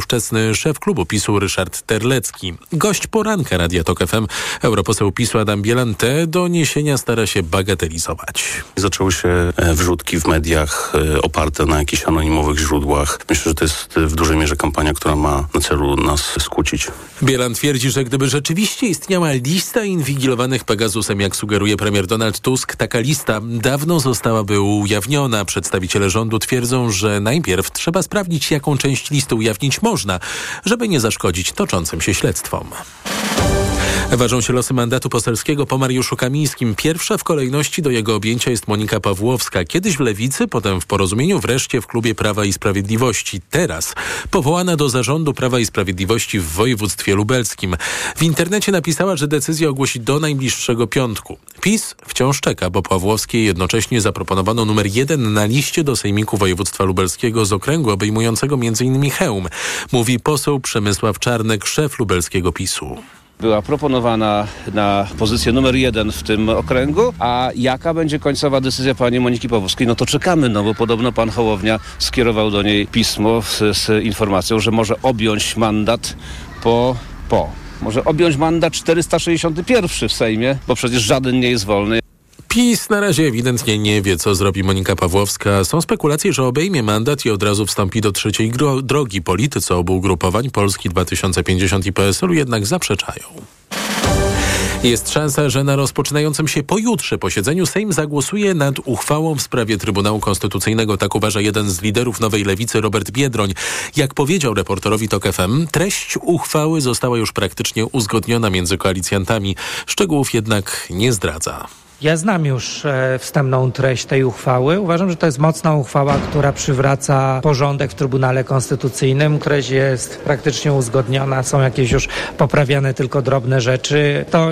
ówczesny szef klubu PiSu Ryszard Terlecki. Gość poranka Radia Tok FM, europoseł PiSu Adam Bielan te doniesienia stara się bagatelizować. Zaczęły się e, wrzutki w mediach e, oparte na jakichś anonimowych źródłach. Myślę, że to jest w dużej mierze kampania, która ma na celu nas skłócić. Bielan twierdzi, że gdyby rzeczywiście istniała lista inwigilowanych Pegasusem, jak sugeruje premier Donald Tusk, taka lista dawno zostałaby ujawniona. Przedstawiciele rządu twierdzą, że najpierw trzeba sprawdzić, jaką część listy ujawnić można, żeby nie zaszkodzić toczącym się śledztwom. Ważą się losy mandatu poselskiego po Mariuszu Kamińskim. Pierwsza w kolejności do jego objęcia jest Monika Pawłowska. Kiedyś w Lewicy, potem w Porozumieniu, wreszcie w klubie Prawa i Sprawiedliwości. Teraz powołana do zarządu Prawa i Sprawiedliwości w województwie lubelskim. W internecie napisała, że decyzję ogłosi do najbliższego piątku. PiS wciąż czeka, bo Pawłowskiej jednocześnie zaproponowano numer jeden na liście do Sejmiku Województwa Lubelskiego z okręgu obejmującego m.in. Chełm. Mówi poseł Przemysław Czarnek, szef lubelskiego PiSu była proponowana na pozycję numer jeden w tym okręgu, a jaka będzie końcowa decyzja pani Moniki Pawłowskiej, no to czekamy, no bo podobno pan Hołownia skierował do niej pismo z, z informacją, że może objąć mandat po, po. Może objąć mandat 461 w Sejmie, bo przecież żaden nie jest wolny. PiS na razie ewidentnie nie wie, co zrobi Monika Pawłowska. Są spekulacje, że obejmie mandat i od razu wstąpi do trzeciej drogi. Politycy obu ugrupowań Polski 2050 i PSL-u jednak zaprzeczają. Jest szansa, że na rozpoczynającym się pojutrze posiedzeniu Sejm zagłosuje nad uchwałą w sprawie Trybunału Konstytucyjnego. Tak uważa jeden z liderów Nowej Lewicy, Robert Biedroń. Jak powiedział reporterowi TOK FM, treść uchwały została już praktycznie uzgodniona między koalicjantami. Szczegółów jednak nie zdradza. Ja znam już e, wstępną treść tej uchwały. Uważam, że to jest mocna uchwała, która przywraca porządek w Trybunale Konstytucyjnym. Treść jest praktycznie uzgodniona, są jakieś już poprawiane tylko drobne rzeczy. To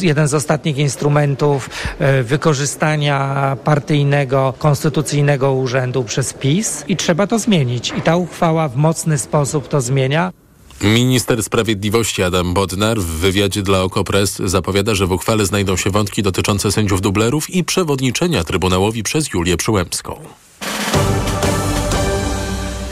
jeden z ostatnich instrumentów e, wykorzystania partyjnego, konstytucyjnego urzędu przez PiS i trzeba to zmienić. I ta uchwała w mocny sposób to zmienia. Minister Sprawiedliwości Adam Bodnar w wywiadzie dla Okopres zapowiada, że w uchwale znajdą się wątki dotyczące sędziów dublerów i przewodniczenia Trybunałowi przez Julię Przyłębską.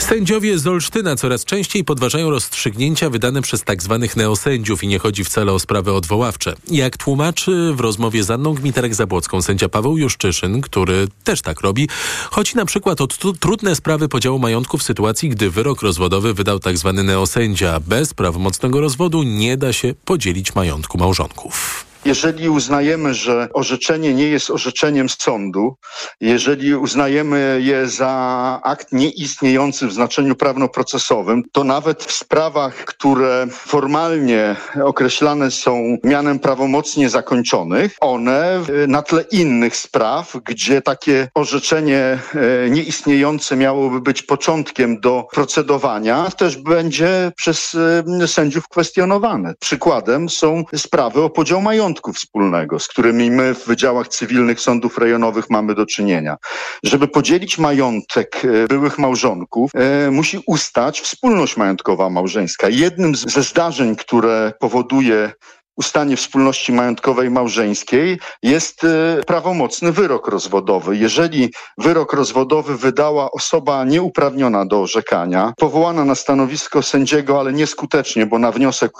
Sędziowie z Olsztyna coraz częściej podważają rozstrzygnięcia wydane przez tzw. Tak neosędziów i nie chodzi wcale o sprawy odwoławcze. Jak tłumaczy w rozmowie z Anną Gmiterek-Zabłocką sędzia Paweł Juszczyszyn, który też tak robi, chodzi na przykład o trudne sprawy podziału majątku w sytuacji, gdy wyrok rozwodowy wydał tzw. Tak neosędzia. Bez prawomocnego rozwodu nie da się podzielić majątku małżonków. Jeżeli uznajemy, że orzeczenie nie jest orzeczeniem sądu, jeżeli uznajemy je za akt nieistniejący w znaczeniu prawnoprocesowym, to nawet w sprawach, które formalnie określane są mianem prawomocnie zakończonych, one na tle innych spraw, gdzie takie orzeczenie e, nieistniejące miałoby być początkiem do procedowania, też będzie przez e, sędziów kwestionowane. Przykładem są sprawy o podział majątku majątku wspólnego, z którymi my w wydziałach cywilnych sądów rejonowych mamy do czynienia. Żeby podzielić majątek e, byłych małżonków, e, musi ustać wspólność majątkowa małżeńska. Jednym ze zdarzeń, które powoduje ustanie wspólności majątkowej małżeńskiej jest y, prawomocny wyrok rozwodowy. Jeżeli wyrok rozwodowy wydała osoba nieuprawniona do orzekania, powołana na stanowisko sędziego, ale nieskutecznie, bo na wniosek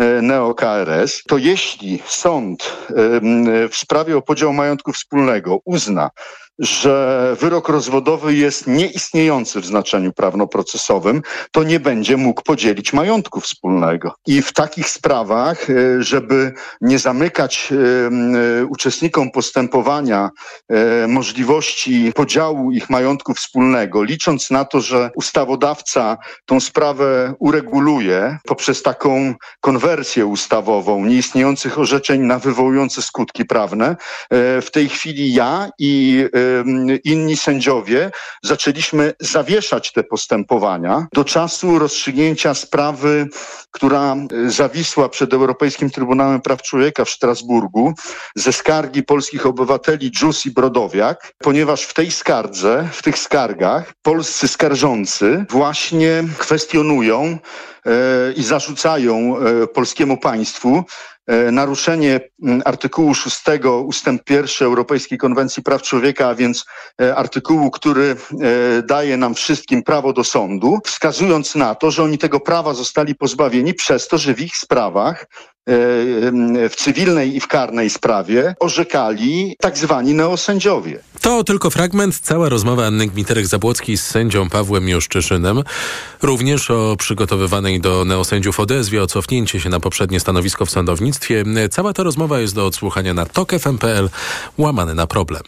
y, neo-KRS, to jeśli sąd y, w sprawie o podział majątku wspólnego uzna, że wyrok rozwodowy jest nieistniejący w znaczeniu prawnoprocesowym, to nie będzie mógł podzielić majątku wspólnego. I w takich sprawach, e, żeby nie zamykać e, e, uczestnikom postępowania możliwości podziału ich majątku wspólnego, licząc na to, że ustawodawca tą sprawę ureguluje poprzez taką konwersję ustawową nieistniejących orzeczeń na wywołujące skutki prawne, w tej chwili ja i inni sędziowie zaczęliśmy zawieszać te postępowania do czasu rozstrzygnięcia sprawy, która zawisła przed Europejskim Trybunałem Praw Człowieka w Strasburgu ze skargi polskich obywateli Dżus i Brodowiak, ponieważ w tej skardze, w tych skargach polscy skarżący właśnie kwestionują i zarzucają polskiemu państwu naruszenie artykułu 6 ustęp 1 Europejskiej Konwencji Praw Człowieka, a więc artykułu, który daje nam wszystkim prawo do sądu, wskazując na to, że oni tego prawa zostali pozbawieni przez to, że w ich sprawach w cywilnej i w karnej sprawie orzekali tak zwani neosędziowie. To tylko fragment. Cała rozmowa Anny Gmiterek-Zabłockiej z sędzią Pawłem Juszczyszynem. Również o przygotowywanej do neosędziów odezwie, o cofnięcie się na poprzednie stanowisko w sądownictwie. Cała ta rozmowa jest do odsłuchania na tokefm.pl łamany na problem.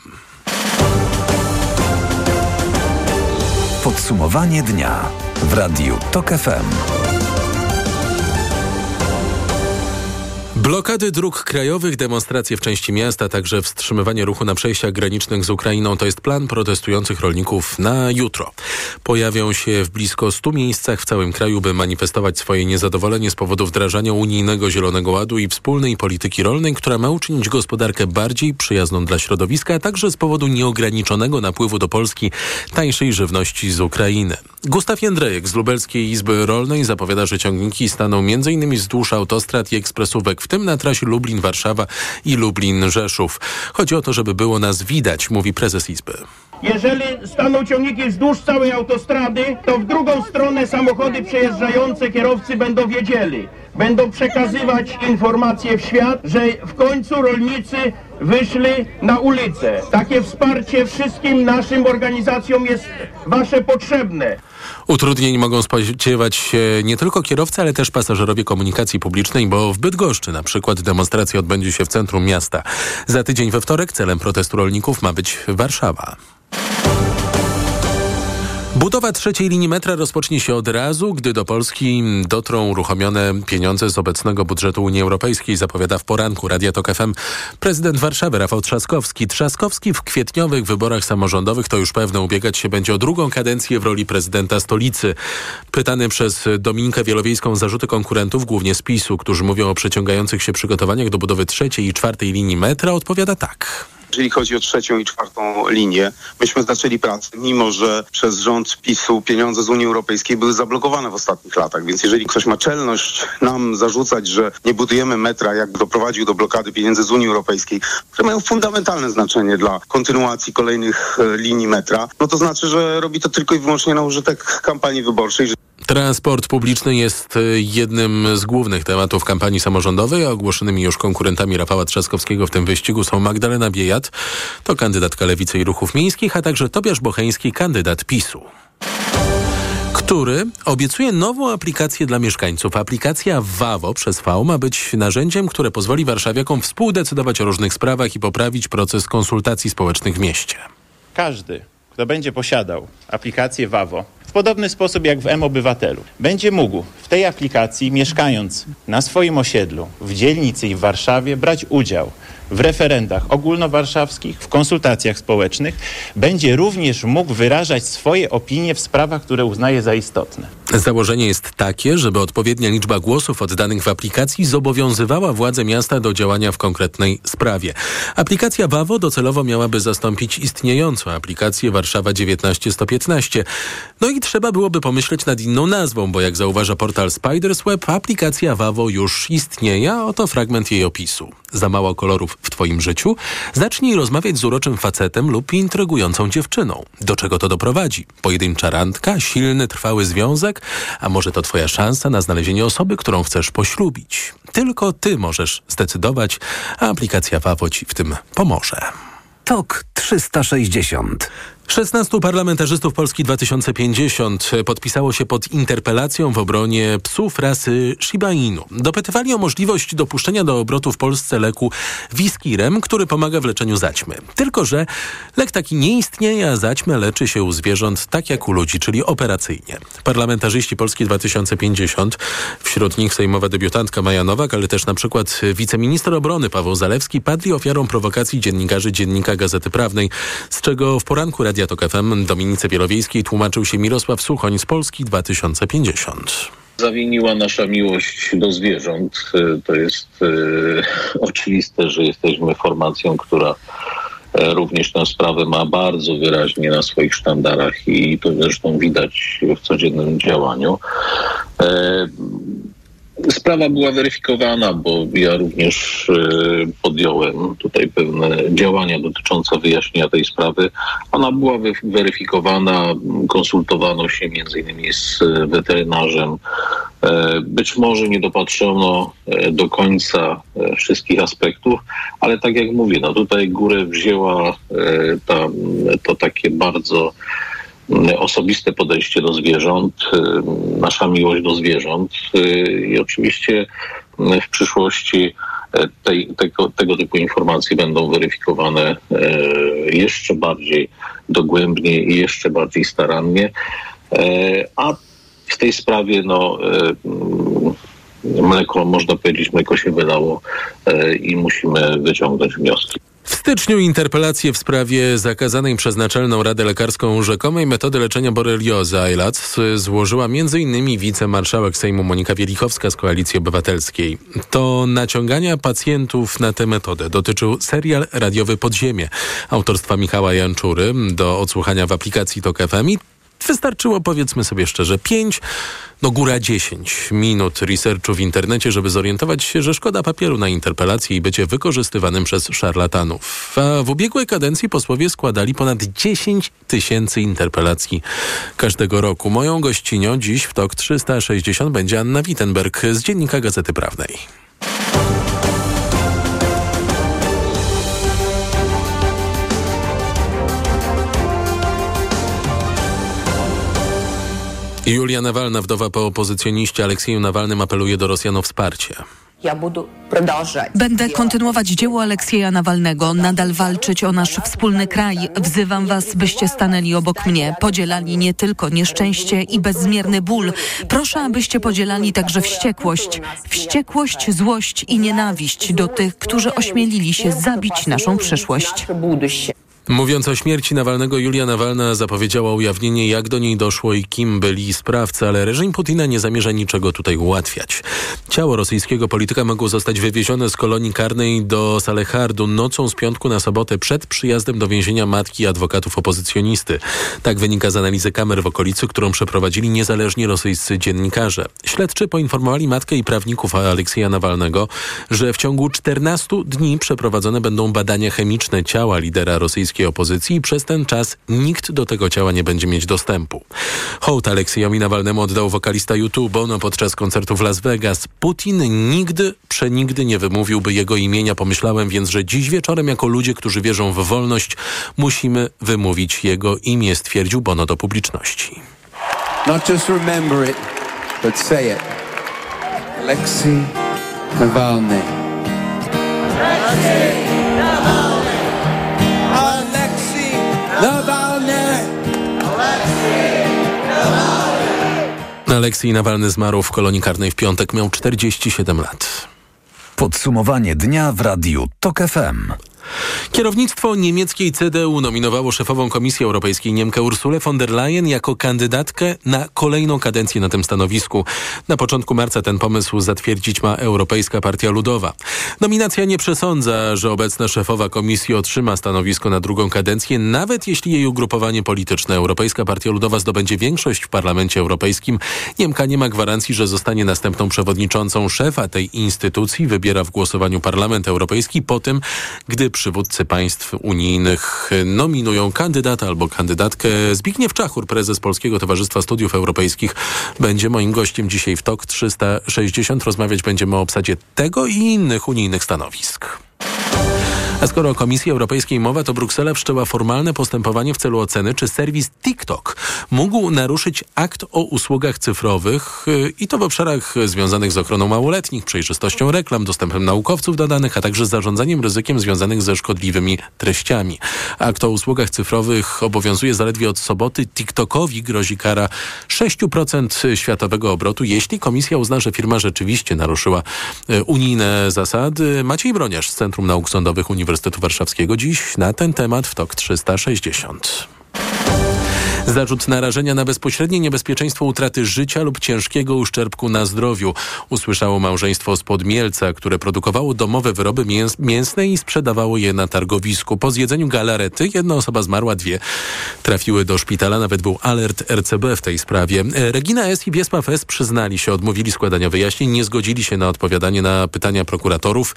Podsumowanie dnia w Radiu TOK FM. Blokady dróg krajowych, demonstracje w części miasta, także wstrzymywanie ruchu na przejściach granicznych z Ukrainą to jest plan protestujących rolników na jutro. Pojawią się w blisko 100 miejscach w całym kraju, by manifestować swoje niezadowolenie z powodu wdrażania unijnego Zielonego Ładu i wspólnej polityki rolnej, która ma uczynić gospodarkę bardziej przyjazną dla środowiska, a także z powodu nieograniczonego napływu do Polski tańszej żywności z Ukrainy. Gustaw Jędrejek z Lubelskiej Izby Rolnej zapowiada, że ciągniki staną m.in. wzdłuż autostrad i ekspresówek, w tym na trasie Lublin-Warszawa i Lublin-Rzeszów. Chodzi o to, żeby było nas widać, mówi prezes Izby. Jeżeli staną ciągniki wzdłuż całej autostrady, to w drugą stronę samochody przejeżdżające kierowcy będą wiedzieli, będą przekazywać informacje w świat, że w końcu rolnicy wyszli na ulicę. Takie wsparcie wszystkim naszym organizacjom jest wasze potrzebne. Utrudnień mogą spodziewać się nie tylko kierowcy, ale też pasażerowie komunikacji publicznej, bo w Bydgoszczy na przykład demonstracja odbędzie się w centrum miasta. Za tydzień we wtorek celem protestu rolników ma być Warszawa. Budowa trzeciej linii metra rozpocznie się od razu, gdy do Polski dotrą uruchomione pieniądze z obecnego budżetu Unii Europejskiej, zapowiada w poranku Radia Tok FM prezydent Warszawy Rafał Trzaskowski. Trzaskowski w kwietniowych wyborach samorządowych to już pewne ubiegać się będzie o drugą kadencję w roli prezydenta stolicy. Pytany przez Dominikę Wielowiejską zarzuty konkurentów, głównie z PiSu, którzy mówią o przeciągających się przygotowaniach do budowy trzeciej i czwartej linii metra, odpowiada tak. Jeżeli chodzi o trzecią i czwartą linię, myśmy zaczęli pracę, mimo że przez rząd PiSu pieniądze z Unii Europejskiej były zablokowane w ostatnich latach. Więc jeżeli ktoś ma czelność nam zarzucać, że nie budujemy metra, jak doprowadził do blokady pieniędzy z Unii Europejskiej, które mają fundamentalne znaczenie dla kontynuacji kolejnych e, linii metra, no to znaczy, że robi to tylko i wyłącznie na użytek kampanii wyborczej. Transport publiczny jest e, jednym z głównych tematów kampanii samorządowej, a ogłoszonymi już konkurentami Rafała Trzaskowskiego w tym wyścigu są Magdalena Biejat, to kandydatka Lewicy i Ruchów Miejskich, a także Tobiasz Bocheński, kandydat PiSu który obiecuje nową aplikację dla mieszkańców. Aplikacja WAWO przez V ma być narzędziem, które pozwoli warszawiakom współdecydować o różnych sprawach i poprawić proces konsultacji społecznych w mieście. Każdy, kto będzie posiadał aplikację WAWO w podobny sposób jak w M-Obywatelu. Będzie mógł w tej aplikacji, mieszkając na swoim osiedlu, w dzielnicy i w Warszawie, brać udział w referendach ogólnowarszawskich, w konsultacjach społecznych, będzie również mógł wyrażać swoje opinie w sprawach, które uznaje za istotne. Założenie jest takie, żeby odpowiednia liczba głosów oddanych w aplikacji zobowiązywała władze miasta do działania w konkretnej sprawie. Aplikacja WAWO docelowo miałaby zastąpić istniejącą aplikację Warszawa 19115. No i trzeba byłoby pomyśleć nad inną nazwą, bo jak zauważa portal Spiders Web, aplikacja WAWO już istnieje, a oto fragment jej opisu. Za mało kolorów w Twoim życiu? Zacznij rozmawiać z uroczym facetem lub intrygującą dziewczyną. Do czego to doprowadzi? Pojedyncza randka? Silny, trwały związek? A może to Twoja szansa na znalezienie osoby, którą chcesz poślubić? Tylko Ty możesz zdecydować, a aplikacja WAWO Ci w tym pomoże. TOK 360 16 parlamentarzystów Polski 2050 podpisało się pod interpelacją w obronie psów rasy Shiba Inu. Dopytywali o możliwość dopuszczenia do obrotu w Polsce leku Wiskirem, który pomaga w leczeniu zaćmy. Tylko, że lek taki nie istnieje, a zaćmę leczy się u zwierząt tak jak u ludzi, czyli operacyjnie. Parlamentarzyści Polski 2050, wśród nich sejmowa debiutantka Maja Nowak, ale też na przykład wiceminister obrony Paweł Zalewski, padli ofiarą prowokacji dziennikarzy Dziennika Gazety Prawnej, z czego w poranku Radia Tok FM Dominice Wielowiejskiej tłumaczył się Mirosław Suchoń z Polski 2050 zawiniła nasza miłość do zwierząt. To jest e, oczywiste, że jesteśmy formacją, która również tę sprawę ma bardzo wyraźnie na swoich sztandarach i to zresztą widać w codziennym działaniu. Sprawa była weryfikowana, bo ja również podjąłem tutaj pewne działania dotyczące wyjaśnienia tej sprawy. Ona była weryfikowana, konsultowano się między innymi z weterynarzem. Być może nie dopatrzono do końca wszystkich aspektów, ale tak jak mówię, no tutaj górę wzięła ta, to takie bardzo osobiste podejście do zwierząt, nasza miłość do zwierząt i oczywiście w przyszłości tej, tego, tego typu informacje będą weryfikowane jeszcze bardziej dogłębnie i jeszcze bardziej starannie. A w tej sprawie no, mleko, można powiedzieć, mleko się wydało i musimy wyciągnąć wnioski. W styczniu interpelację w sprawie zakazanej przez Naczelną Radę Lekarską rzekomej metody leczenia boreliozy AILAC złożyła m.in. wicemarszałek Sejmu Monika Wielichowska z Koalicji Obywatelskiej. To naciągania pacjentów na tę metodę dotyczył serial radiowy Podziemie autorstwa Michała Janczury do odsłuchania w aplikacji TOK FM Wystarczyło, powiedzmy sobie szczerze, 5, no góra 10 minut researchu w internecie, żeby zorientować się, że szkoda papieru na interpelację i bycie wykorzystywanym przez szarlatanów. A w ubiegłej kadencji posłowie składali ponad 10 tysięcy interpelacji każdego roku. Moją gościnią dziś w TOK 360 będzie Anna Wittenberg z Dziennika Gazety Prawnej. Julia Nawalna, wdowa po opozycjoniście Aleksieju Nawalnym, apeluje do Rosjan o wsparcie. Będę kontynuować dzieło Aleksieja Nawalnego, nadal walczyć o nasz wspólny kraj. Wzywam was, byście stanęli obok mnie, podzielali nie tylko nieszczęście i bezmierny ból. Proszę, abyście podzielali także wściekłość. Wściekłość, złość i nienawiść do tych, którzy ośmielili się zabić naszą przyszłość. Mówiąc o śmierci Nawalnego, Julia Nawalna zapowiedziała ujawnienie, jak do niej doszło i kim byli sprawcy, ale reżim Putina nie zamierza niczego tutaj ułatwiać. Ciało rosyjskiego polityka mogło zostać wywiezione z kolonii karnej do Salehardu nocą z piątku na sobotę przed przyjazdem do więzienia matki adwokatów opozycjonisty. Tak wynika z analizy kamer w okolicy, którą przeprowadzili niezależni rosyjscy dziennikarze. Śledczy poinformowali matkę i prawników Aleksieja Nawalnego, że w ciągu 14 dni przeprowadzone będą badania chemiczne ciała lidera rosyjskiego opozycji i przez ten czas nikt do tego ciała nie będzie mieć dostępu. Hołd Aleksiejowi Nawalnemu oddał wokalista YouTube Bono podczas koncertu w Las Vegas. Putin nigdy, przenigdy nie wymówiłby jego imienia. Pomyślałem więc, że dziś wieczorem jako ludzie, którzy wierzą w wolność, musimy wymówić jego imię, stwierdził Bono do publiczności. Not just remember it, but say it. Alexei Nawalny. Alexei Aleksiej Nawalny zmarł w kolonii karnej w piątek. Miał 47 lat. Podsumowanie dnia w radiu TOK FM. Kierownictwo niemieckiej CDU nominowało szefową Komisji Europejskiej Niemkę Ursulę von der Leyen jako kandydatkę na kolejną kadencję na tym stanowisku. Na początku marca ten pomysł zatwierdzić ma Europejska Partia Ludowa. Nominacja nie przesądza, że obecna szefowa komisji otrzyma stanowisko na drugą kadencję, nawet jeśli jej ugrupowanie polityczne Europejska Partia Ludowa zdobędzie większość w Parlamencie Europejskim. Niemka nie ma gwarancji, że zostanie następną przewodniczącą. Szefa tej instytucji wybiera w głosowaniu Parlament Europejski po tym, gdy przywódcy państw unijnych nominują kandydata albo kandydatkę. Zbigniew Czachur, prezes Polskiego Towarzystwa Studiów Europejskich, będzie moim gościem dzisiaj w TOK 360. Rozmawiać będziemy o obsadzie tego i innych unijnych stanowisk. A skoro o Komisji Europejskiej mowa, to Bruksela wszczęła formalne postępowanie w celu oceny, czy serwis TikTok mógł naruszyć akt o usługach cyfrowych y, i to w obszarach związanych z ochroną małoletnich, przejrzystością reklam, dostępem naukowców do danych, a także zarządzaniem ryzykiem związanych ze szkodliwymi treściami. Akt o usługach cyfrowych obowiązuje zaledwie od soboty. TikTokowi grozi kara 6% światowego obrotu, jeśli komisja uzna, że firma rzeczywiście naruszyła y, unijne zasady. Maciej Broniarz z Centrum Nauk Sądowych Uniwersytetu Warszawskiego dziś na ten temat w TOK 360. Zarzut narażenia na bezpośrednie niebezpieczeństwo utraty życia lub ciężkiego uszczerbku na zdrowiu usłyszało małżeństwo z Podmielca, które produkowało domowe wyroby mięs mięsne i sprzedawało je na targowisku. Po zjedzeniu galarety jedna osoba zmarła, dwie trafiły do szpitala. Nawet był alert RCB w tej sprawie. Regina S. i Wiesław S. przyznali się, odmówili składania wyjaśnień, nie zgodzili się na odpowiadanie na pytania prokuratorów,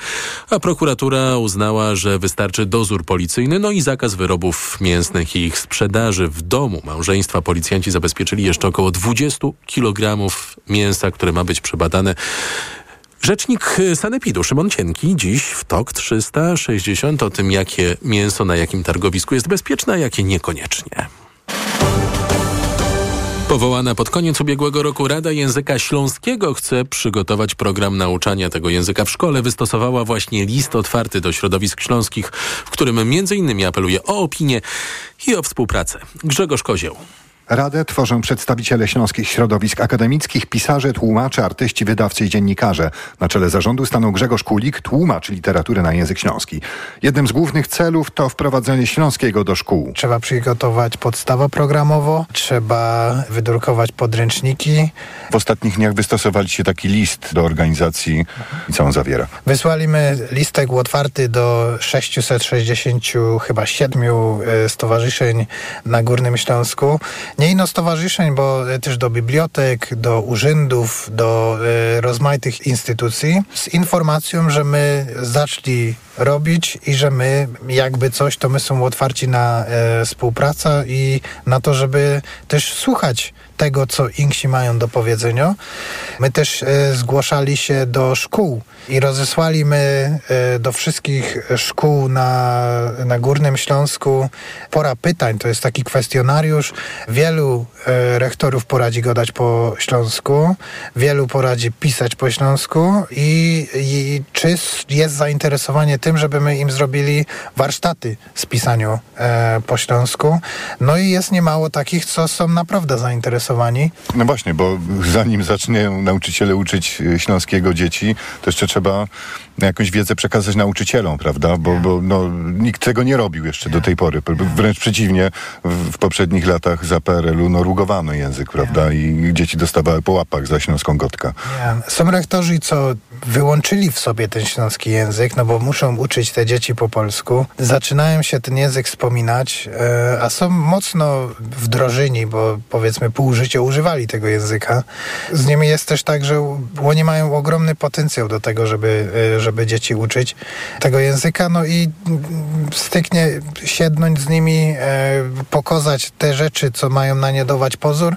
a prokuratura uznała, że wystarczy dozór policyjny, no i zakaz wyrobów mięsnych i ich sprzedaży w domu małżeństwa. Policjanci zabezpieczyli jeszcze około 20 kg mięsa, które ma być przebadane. Rzecznik Sanepidu Szymon Cienki dziś w TOK 360 o tym, jakie mięso na jakim targowisku jest bezpieczne, a jakie niekoniecznie. Powołana pod koniec ubiegłego roku Rada Języka Śląskiego chce przygotować program nauczania tego języka w szkole. Wystosowała właśnie list otwarty do środowisk śląskich, w którym m.in. apeluje o opinię i o współpracę. Grzegorz Kozieł. Radę tworzą przedstawiciele śląskich środowisk akademickich, pisarze, tłumacze, artyści, wydawcy i dziennikarze. Na czele zarządu stanął Grzegorz Kulik, tłumacz literatury na język śląski. Jednym z głównych celów to wprowadzenie śląskiego do szkół. Trzeba przygotować podstawę programową, trzeba wydrukować podręczniki. W ostatnich dniach wystosowaliście taki list do organizacji i co on zawiera? Wysłaliśmy listek otwarty do 660 chyba siedmiu e, stowarzyszeń na Górnym Śląsku nie ino stowarzyszeń, bo też do bibliotek, do urzędów, do e, rozmaitych instytucji z informacją, że my zaczęli robić i że my jakby coś, to my są otwarci na e, współpracę i na to, żeby też słuchać tego, co Inksi mają do powiedzenia. My też e, zgłaszali się do szkół i rozesłaliśmy e, do wszystkich szkół na, na Górnym Śląsku pora pytań. To jest taki kwestionariusz. Wielu e, rektorów poradzi go dać po śląsku, wielu poradzi pisać po śląsku i, i czy jest zainteresowanie tym, żeby my im zrobili warsztaty z pisaniu po śląsku. No i jest niemało takich, co są naprawdę zainteresowani. No właśnie, bo zanim zaczną nauczyciele uczyć śląskiego dzieci, to jeszcze trzeba jakąś wiedzę przekazać nauczycielom, prawda? Bo, bo no, nikt tego nie robił jeszcze do tej pory. Wręcz przeciwnie, w, w poprzednich latach za PRL-u no, rugowano język, prawda? I dzieci dostawały po łapach za śląską gotkę. Są rektorzy, co wyłączyli w sobie ten śląski język, no bo muszą uczyć te dzieci po polsku. Zaczynają się ten język wspominać, e, a są mocno wdrożeni, bo powiedzmy pół życia używali tego języka. Z nimi jest też tak, że oni mają ogromny potencjał do tego, żeby, e, żeby dzieci uczyć tego języka, no i styknie siednąć z nimi, e, pokazać te rzeczy, co mają na nie dawać pozór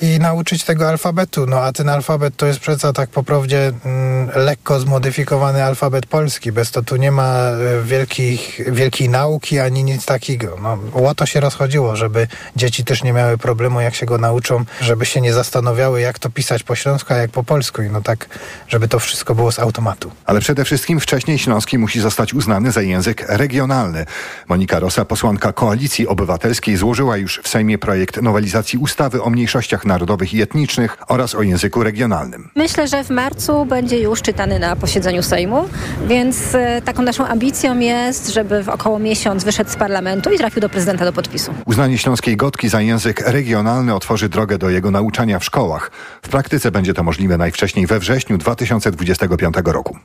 i nauczyć tego alfabetu. No a ten alfabet to jest przecież tak po prawdzie mm, lekko zmodyfikowany alfabet polski. Bez to tu nie ma e, wielkich, wielkiej nauki ani nic takiego. No, łoto się rozchodziło, żeby dzieci też nie miały problemu, jak się go nauczą, żeby się nie zastanawiały, jak to pisać po śląsku, a jak po polsku. I no tak, żeby to wszystko było z automatu. Ale przede wszystkim wcześniej śląski musi zostać uznany za język regionalny. Monika Rosa, posłanka Koalicji Obywatelskiej, złożyła już w Sejmie projekt nowelizacji ustawy o mniejszościach narodowych i etnicznych oraz o języku regionalnym. Myślę, że w marcu będzie już czytany na posiedzeniu Sejmu, więc e, taką naszą ambicją jest, żeby w około miesiąc wyszedł z parlamentu i trafił do prezydenta do podpisu. Uznanie śląskiej gotki za język regionalny otworzy drogę do jego nauczania w szkołach. W praktyce będzie to możliwe najwcześniej we wrześniu 2025 roku.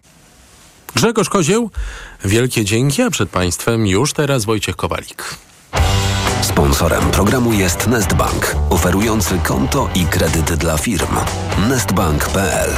Grzegorz Kozieł, wielkie dzięki, a przed Państwem już teraz Wojciech Kowalik. Sponsorem programu jest Nestbank, oferujący konto i kredyty dla firm. Nestbank.pl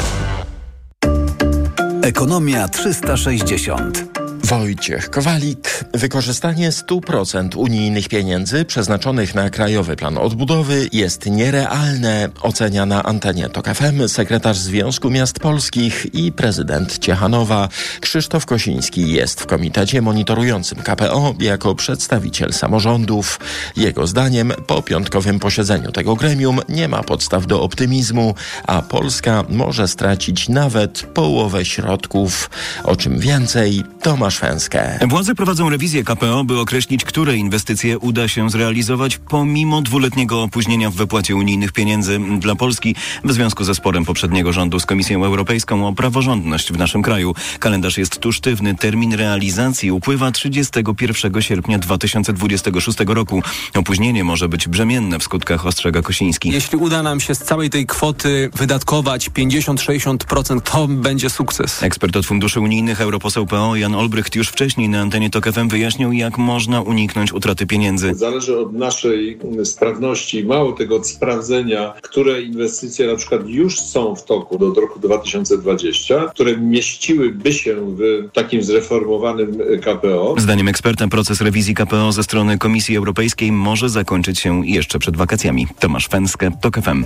Ekonomia 360 Wojciech Kowalik. Wykorzystanie 100% unijnych pieniędzy przeznaczonych na Krajowy Plan Odbudowy jest nierealne, ocenia na antenie TOK FM sekretarz Związku Miast Polskich i prezydent Ciechanowa. Krzysztof Kosiński jest w komitecie monitorującym KPO jako przedstawiciel samorządów. Jego zdaniem po piątkowym posiedzeniu tego gremium nie ma podstaw do optymizmu, a Polska może stracić nawet połowę środków. O czym więcej, Tomasz Fęskę. Władze prowadzą rewizję KPO, by określić, które inwestycje uda się zrealizować pomimo dwuletniego opóźnienia w wypłacie unijnych pieniędzy dla Polski w związku ze sporem poprzedniego rządu z Komisją Europejską o praworządność w naszym kraju. Kalendarz jest tu sztywny. Termin realizacji upływa 31 sierpnia 2026 roku. Opóźnienie może być brzemienne w skutkach, ostrzega Kosiński. Jeśli uda nam się z całej tej kwoty wydatkować 50-60%, to będzie sukces. Ekspert od funduszy unijnych, europoseł PO Jan Olbrycht już wcześniej na antenie TOK FM wyjaśnił, jak można uniknąć utraty pieniędzy. Zależy od naszej sprawności, mało tego od sprawdzenia, które inwestycje na przykład już są w toku do roku 2020, które mieściłyby się w takim zreformowanym KPO. Zdaniem eksperta proces rewizji KPO ze strony Komisji Europejskiej może zakończyć się jeszcze przed wakacjami. Tomasz Fęskę, TOK FM.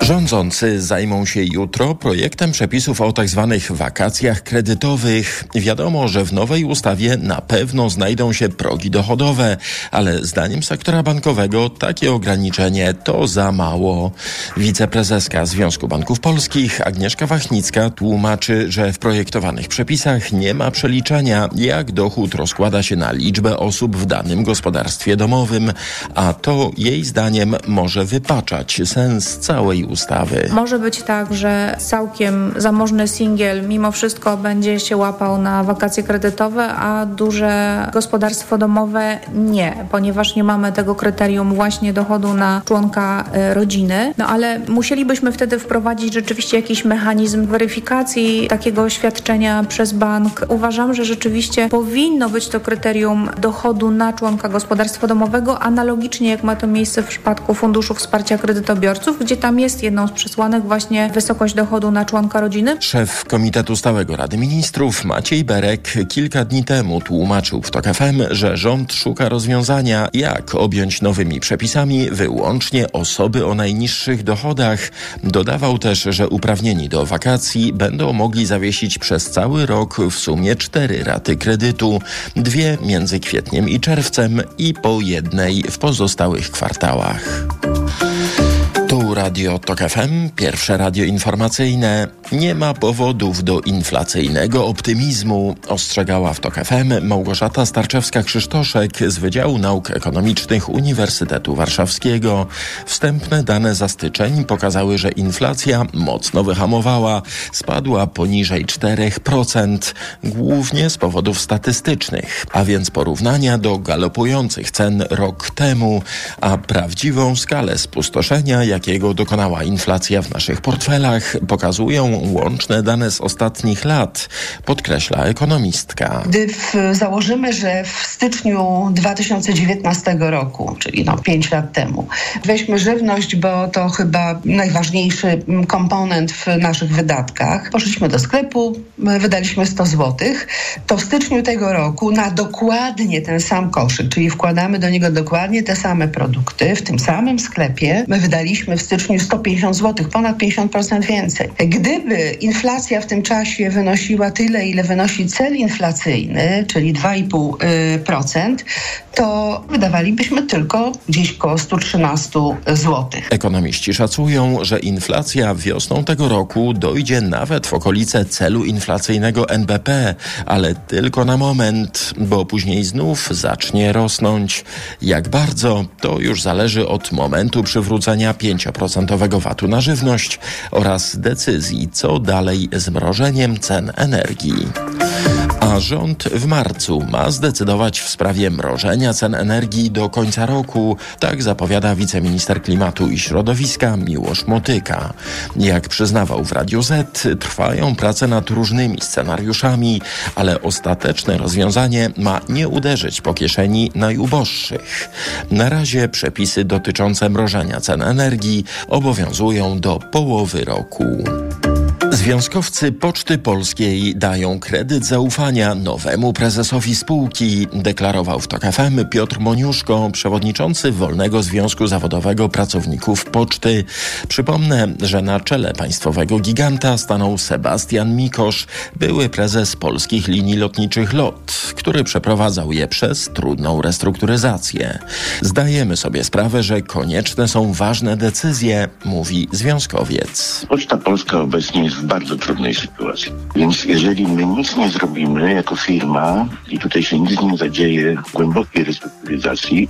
Rządzący zajmą się jutro projektem przepisów o tzw. Tak wakacjach kredytowych. Wiadomo, że w nowej ustawie na pewno znajdą się progi dochodowe, ale zdaniem sektora bankowego takie ograniczenie to za mało. Wiceprezeska Związku Banków Polskich Agnieszka Wachnicka tłumaczy, że w projektowanych przepisach nie ma przeliczenia, jak dochód rozkłada się na liczbę osób w danym gospodarstwie domowym, a to jej zdaniem może wypaczać sens całej ustawy. Może być tak, że całkiem zamożny singiel mimo wszystko będzie się łapał na wakacje kredytowe, a duże gospodarstwo domowe nie, ponieważ nie mamy tego kryterium właśnie dochodu na członka y, rodziny. No ale musielibyśmy wtedy wprowadzić rzeczywiście jakiś mechanizm weryfikacji takiego świadczenia przez bank. Uważam, że rzeczywiście powinno być to kryterium dochodu na członka gospodarstwa domowego, analogicznie jak ma to miejsce w przypadku Funduszu Wsparcia Kredytobiorców, gdzie tam jest jedną z przesłanek właśnie wysokość dochodu na członka rodziny. Szef Komitetu Stałego Rady Ministrów Maciej Berek kilka dni temu tłumaczył w TOK FM, że rząd szuka rozwiązania, jak objąć nowymi przepisami wyłącznie osoby o najniższych dochodach. Dodawał też, że uprawnieni do wakacji będą mogli zawiesić przez cały rok w sumie cztery raty kredytu, dwie między kwietniem i czerwcem i po jednej w pozostałych kwartałach. Radio TOK FM, pierwsze radio informacyjne. Nie ma powodów do inflacyjnego optymizmu, ostrzegała w TOK FM Małgorzata Starczewska-Krzysztoszek z Wydziału Nauk Ekonomicznych Uniwersytetu Warszawskiego. Wstępne dane za styczeń pokazały, że inflacja mocno wyhamowała, spadła poniżej 4%, głównie z powodów statystycznych, a więc porównania do galopujących cen rok temu, a prawdziwą skalę spustoszenia, jakiego dokonała inflacja w naszych portfelach, pokazują łączne dane z ostatnich lat, podkreśla ekonomistka. Gdy w, założymy, że w styczniu 2019 roku, czyli no 5 lat temu, weźmy żywność, bo to chyba najważniejszy komponent w naszych wydatkach. Poszliśmy do sklepu, wydaliśmy 100 zł, to w styczniu tego roku na dokładnie ten sam koszyk, czyli wkładamy do niego dokładnie te same produkty, w tym samym sklepie my wydaliśmy w styczniu 150 zł, ponad 50% więcej. Gdyby inflacja w tym czasie wynosiła tyle, ile wynosi cel inflacyjny, czyli 2,5%, to wydawalibyśmy tylko gdzieś koło 113 zł. Ekonomiści szacują, że inflacja wiosną tego roku dojdzie nawet w okolice celu inflacyjnego NBP, ale tylko na moment, bo później znów zacznie rosnąć. Jak bardzo, to już zależy od momentu przywrócenia 5% VAT-u na żywność oraz decyzji, co dalej z mrożeniem cen energii. A rząd w marcu ma zdecydować w sprawie mrożenia cen energii do końca roku, tak zapowiada wiceminister klimatu i środowiska Miłosz Motyka. Jak przyznawał w Radiu Z, trwają prace nad różnymi scenariuszami, ale ostateczne rozwiązanie ma nie uderzyć po kieszeni najuboższych. Na razie przepisy dotyczące mrożenia cen energii obowiązują do połowy roku. Związkowcy Poczty Polskiej dają kredyt zaufania nowemu prezesowi spółki, deklarował w TOK FM Piotr Moniuszko, przewodniczący Wolnego Związku Zawodowego Pracowników Poczty. Przypomnę, że na czele państwowego giganta stanął Sebastian Mikosz, były prezes polskich linii lotniczych LOT, który przeprowadzał je przez trudną restrukturyzację. Zdajemy sobie sprawę, że konieczne są ważne decyzje, mówi związkowiec. Poczta Polska obecnie jest bardzo trudnej sytuacji. Więc jeżeli my nic nie zrobimy jako firma i tutaj się nic nie zadzieje w głębokiej restrukturyzacji,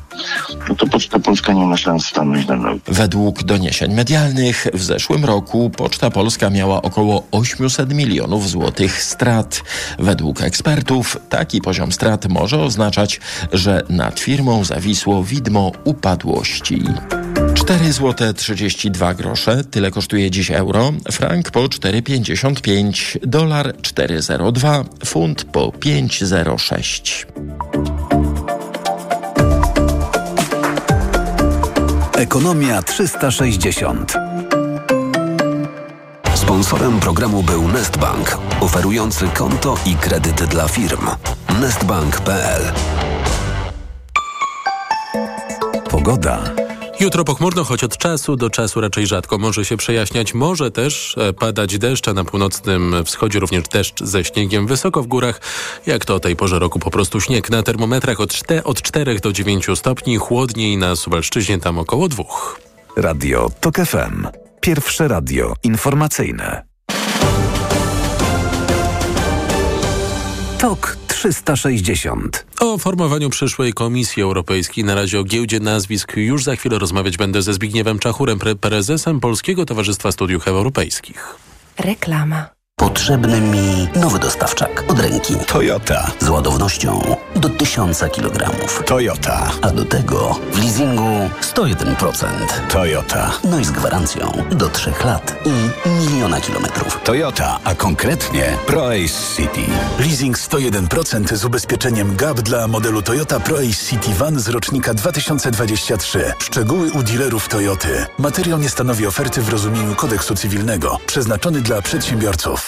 no to Poczta Polska nie ma szans stanąć na nogi. Według doniesień medialnych w zeszłym roku Poczta Polska miała około 800 milionów złotych strat. Według ekspertów taki poziom strat może oznaczać, że nad firmą zawisło widmo upadłości. 4 zł 32 grosze, tyle kosztuje dziś euro, frank po 4,55, dolar 4,02, funt po 5,06. Ekonomia 360. Sponsorem programu był Nestbank, oferujący konto i kredyty dla firm. Nestbank.pl Pogoda. Jutro pochmurno, choć od czasu do czasu raczej rzadko może się przejaśniać. Może też e, padać deszcz, a na północnym wschodzie również deszcz ze śniegiem. Wysoko w górach, jak to o tej porze roku, po prostu śnieg. Na termometrach od, czte, od 4 do 9 stopni, chłodniej na Suwalszczyźnie tam około 2. Radio TOK FM. Pierwsze radio informacyjne. TOK 360. O formowaniu przyszłej Komisji Europejskiej na razie o giełdzie nazwisk już za chwilę rozmawiać będę ze Zbigniewem Czachurem, pre prezesem Polskiego Towarzystwa Studiów Europejskich. Reklama. Potrzebny mi nowy dostawczak od ręki. Toyota. Z ładownością do 1000 kg. Toyota. A do tego w leasingu 101%. Toyota. No i z gwarancją do 3 lat i miliona kilometrów. Toyota, a konkretnie ProAce City. Leasing 101% z ubezpieczeniem GAP dla modelu Toyota ProAce City Van z rocznika 2023. Szczegóły u dealerów Toyoty. Materiał nie stanowi oferty w rozumieniu kodeksu cywilnego. Przeznaczony dla przedsiębiorców.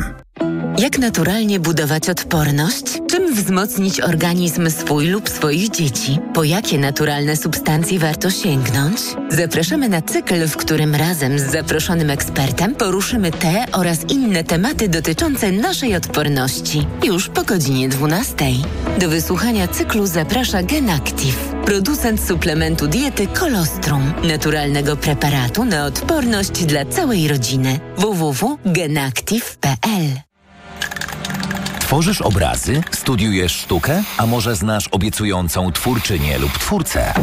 Amen. Jak naturalnie budować odporność? Czym wzmocnić organizm swój lub swoich dzieci? Po jakie naturalne substancje warto sięgnąć? Zapraszamy na cykl, w którym razem z zaproszonym ekspertem poruszymy te oraz inne tematy dotyczące naszej odporności. Już po godzinie 12. Do wysłuchania cyklu zaprasza GenActive, producent suplementu diety Kolostrum, naturalnego preparatu na odporność dla całej rodziny. www.genactive.pl Tworzysz obrazy? Studiujesz sztukę? A może znasz obiecującą twórczynię lub twórcę?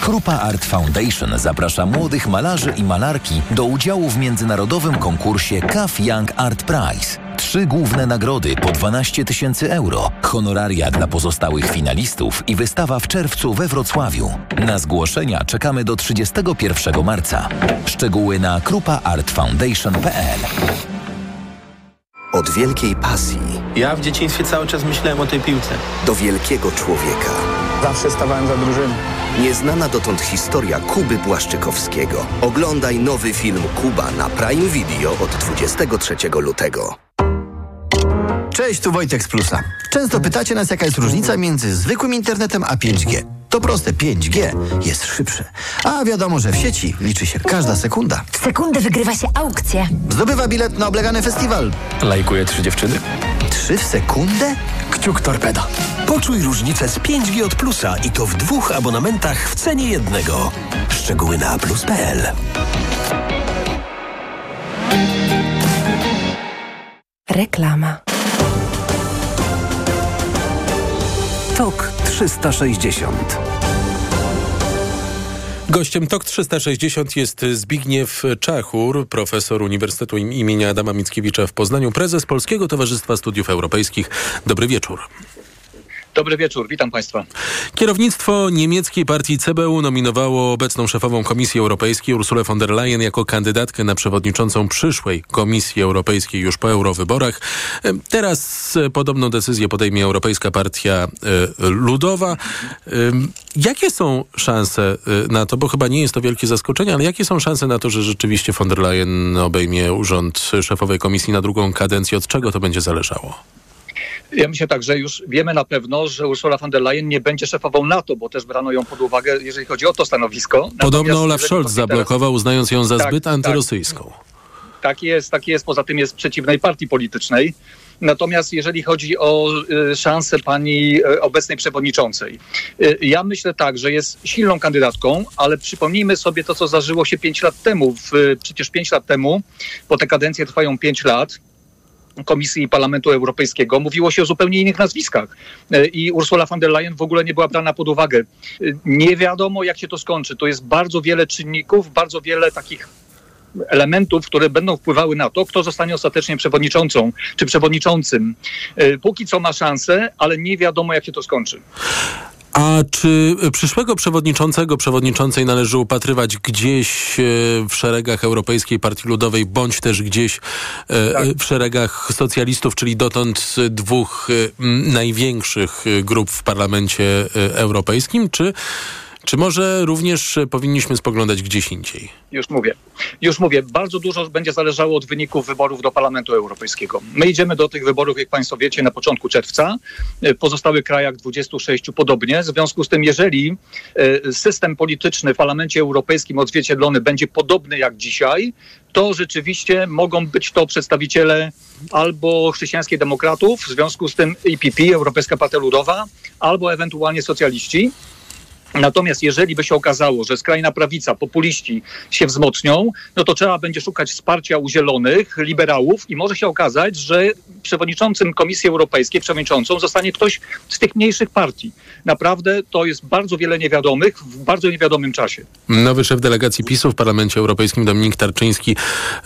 Krupa Art Foundation zaprasza młodych malarzy i malarki do udziału w międzynarodowym konkursie CAF Young Art Prize. Trzy główne nagrody po 12 tysięcy euro, honoraria dla pozostałych finalistów i wystawa w czerwcu we Wrocławiu. Na zgłoszenia czekamy do 31 marca. Szczegóły na krupaartfoundation.pl Od wielkiej pasji Ja w dzieciństwie cały czas myślałem o tej piłce. do wielkiego człowieka. Zawsze stawałem za drużyną. Nieznana dotąd historia Kuby Błaszczykowskiego. Oglądaj nowy film Kuba na Prime Video od 23 lutego. Cześć, tu Wojtek z Plusa. Często pytacie nas, jaka jest różnica między zwykłym internetem a 5G. To proste, 5G jest szybsze. A wiadomo, że w sieci liczy się każda sekunda. W sekundę wygrywa się aukcję. Zdobywa bilet na oblegany festiwal. Lajkuje trzy dziewczyny. Trzy w sekundę? Kciuk Torpeda. Poczuj różnicę z 5G od Plusa i to w dwóch abonamentach w cenie jednego. Szczegóły na plus.pl Reklama. TOK 360. Gościem TOK 360 jest Zbigniew Czachur, profesor Uniwersytetu im- Adama Mickiewicza w Poznaniu, prezes Polskiego Towarzystwa Studiów Europejskich. Dobry wieczór. Dobry wieczór, witam Państwa. Kierownictwo niemieckiej partii CBU nominowało obecną szefową Komisji Europejskiej Ursulę von der Leyen jako kandydatkę na przewodniczącą przyszłej Komisji Europejskiej już po eurowyborach. Teraz e, podobną decyzję podejmie Europejska Partia e, Ludowa. Jakie są szanse e, na to, bo chyba nie jest to wielkie zaskoczenie, ale jakie są szanse na to, że rzeczywiście von der Leyen obejmie urząd szefowej komisji na drugą kadencję? Od czego to będzie zależało? Ja myślę tak, że już wiemy na pewno, że Ursula von der Leyen nie będzie szefową NATO, bo też brano ją pod uwagę, jeżeli chodzi o to stanowisko. Podobno Olaf Scholz zablokował, uznając ją za tak, zbyt tak. antyrosyjską. Tak, tak jest, tak jest. Poza tym jest przeciwnej partii politycznej. Natomiast jeżeli chodzi o y, szansę pani y, obecnej przewodniczącej, y, ja myślę tak, że jest silną kandydatką, ale przypomnijmy sobie to, co zdarzyło się pięć lat temu. Przecież pięć lat temu, bo te kadencje trwają pięć lat, Komisji Parlamentu Europejskiego mówiło się o zupełnie innych nazwiskach e, i Ursula von der Leyen w ogóle nie była brana pod uwagę. E, nie wiadomo, jak się to skończy. To jest bardzo wiele czynników, bardzo wiele takich elementów, które będą wpływały na to, kto zostanie ostatecznie przewodniczącą czy przewodniczącym. E, póki co ma szansę, ale nie wiadomo, jak się to skończy. A czy przyszłego przewodniczącego, przewodniczącej należy upatrywać gdzieś e, w szeregach Europejskiej Partii Ludowej, bądź też gdzieś e, tak. w szeregach socjalistów, czyli dotąd dwóch e, największych grup w Parlamencie Europejskim, czy czy może również powinniśmy spoglądać gdzieś indziej? Już mówię. Już mówię. Bardzo dużo będzie zależało od wyników wyborów do Parlamentu Europejskiego. My idziemy do tych wyborów, jak Państwo wiecie, na początku czerwca. W pozostałych krajach 26 podobnie. W związku z tym, jeżeli e, system polityczny w Parlamencie Europejskim odzwierciedlony będzie podobny jak dzisiaj, to rzeczywiście mogą być to przedstawiciele albo chrześcijańskich demokratów, w związku z tym EPP, Europejska Partia Ludowa, albo ewentualnie socjaliści. Natomiast jeżeli by się okazało, że skrajna prawica, populiści się wzmocnią, no to trzeba będzie szukać wsparcia u zielonych, liberałów i może się okazać, że przewodniczącym Komisji Europejskiej, przewodniczącą zostanie ktoś z tych mniejszych partii. Naprawdę to jest bardzo wiele niewiadomych w bardzo niewiadomym czasie. Nowy szef delegacji PiSu w Parlamencie Europejskim Dominik Tarczyński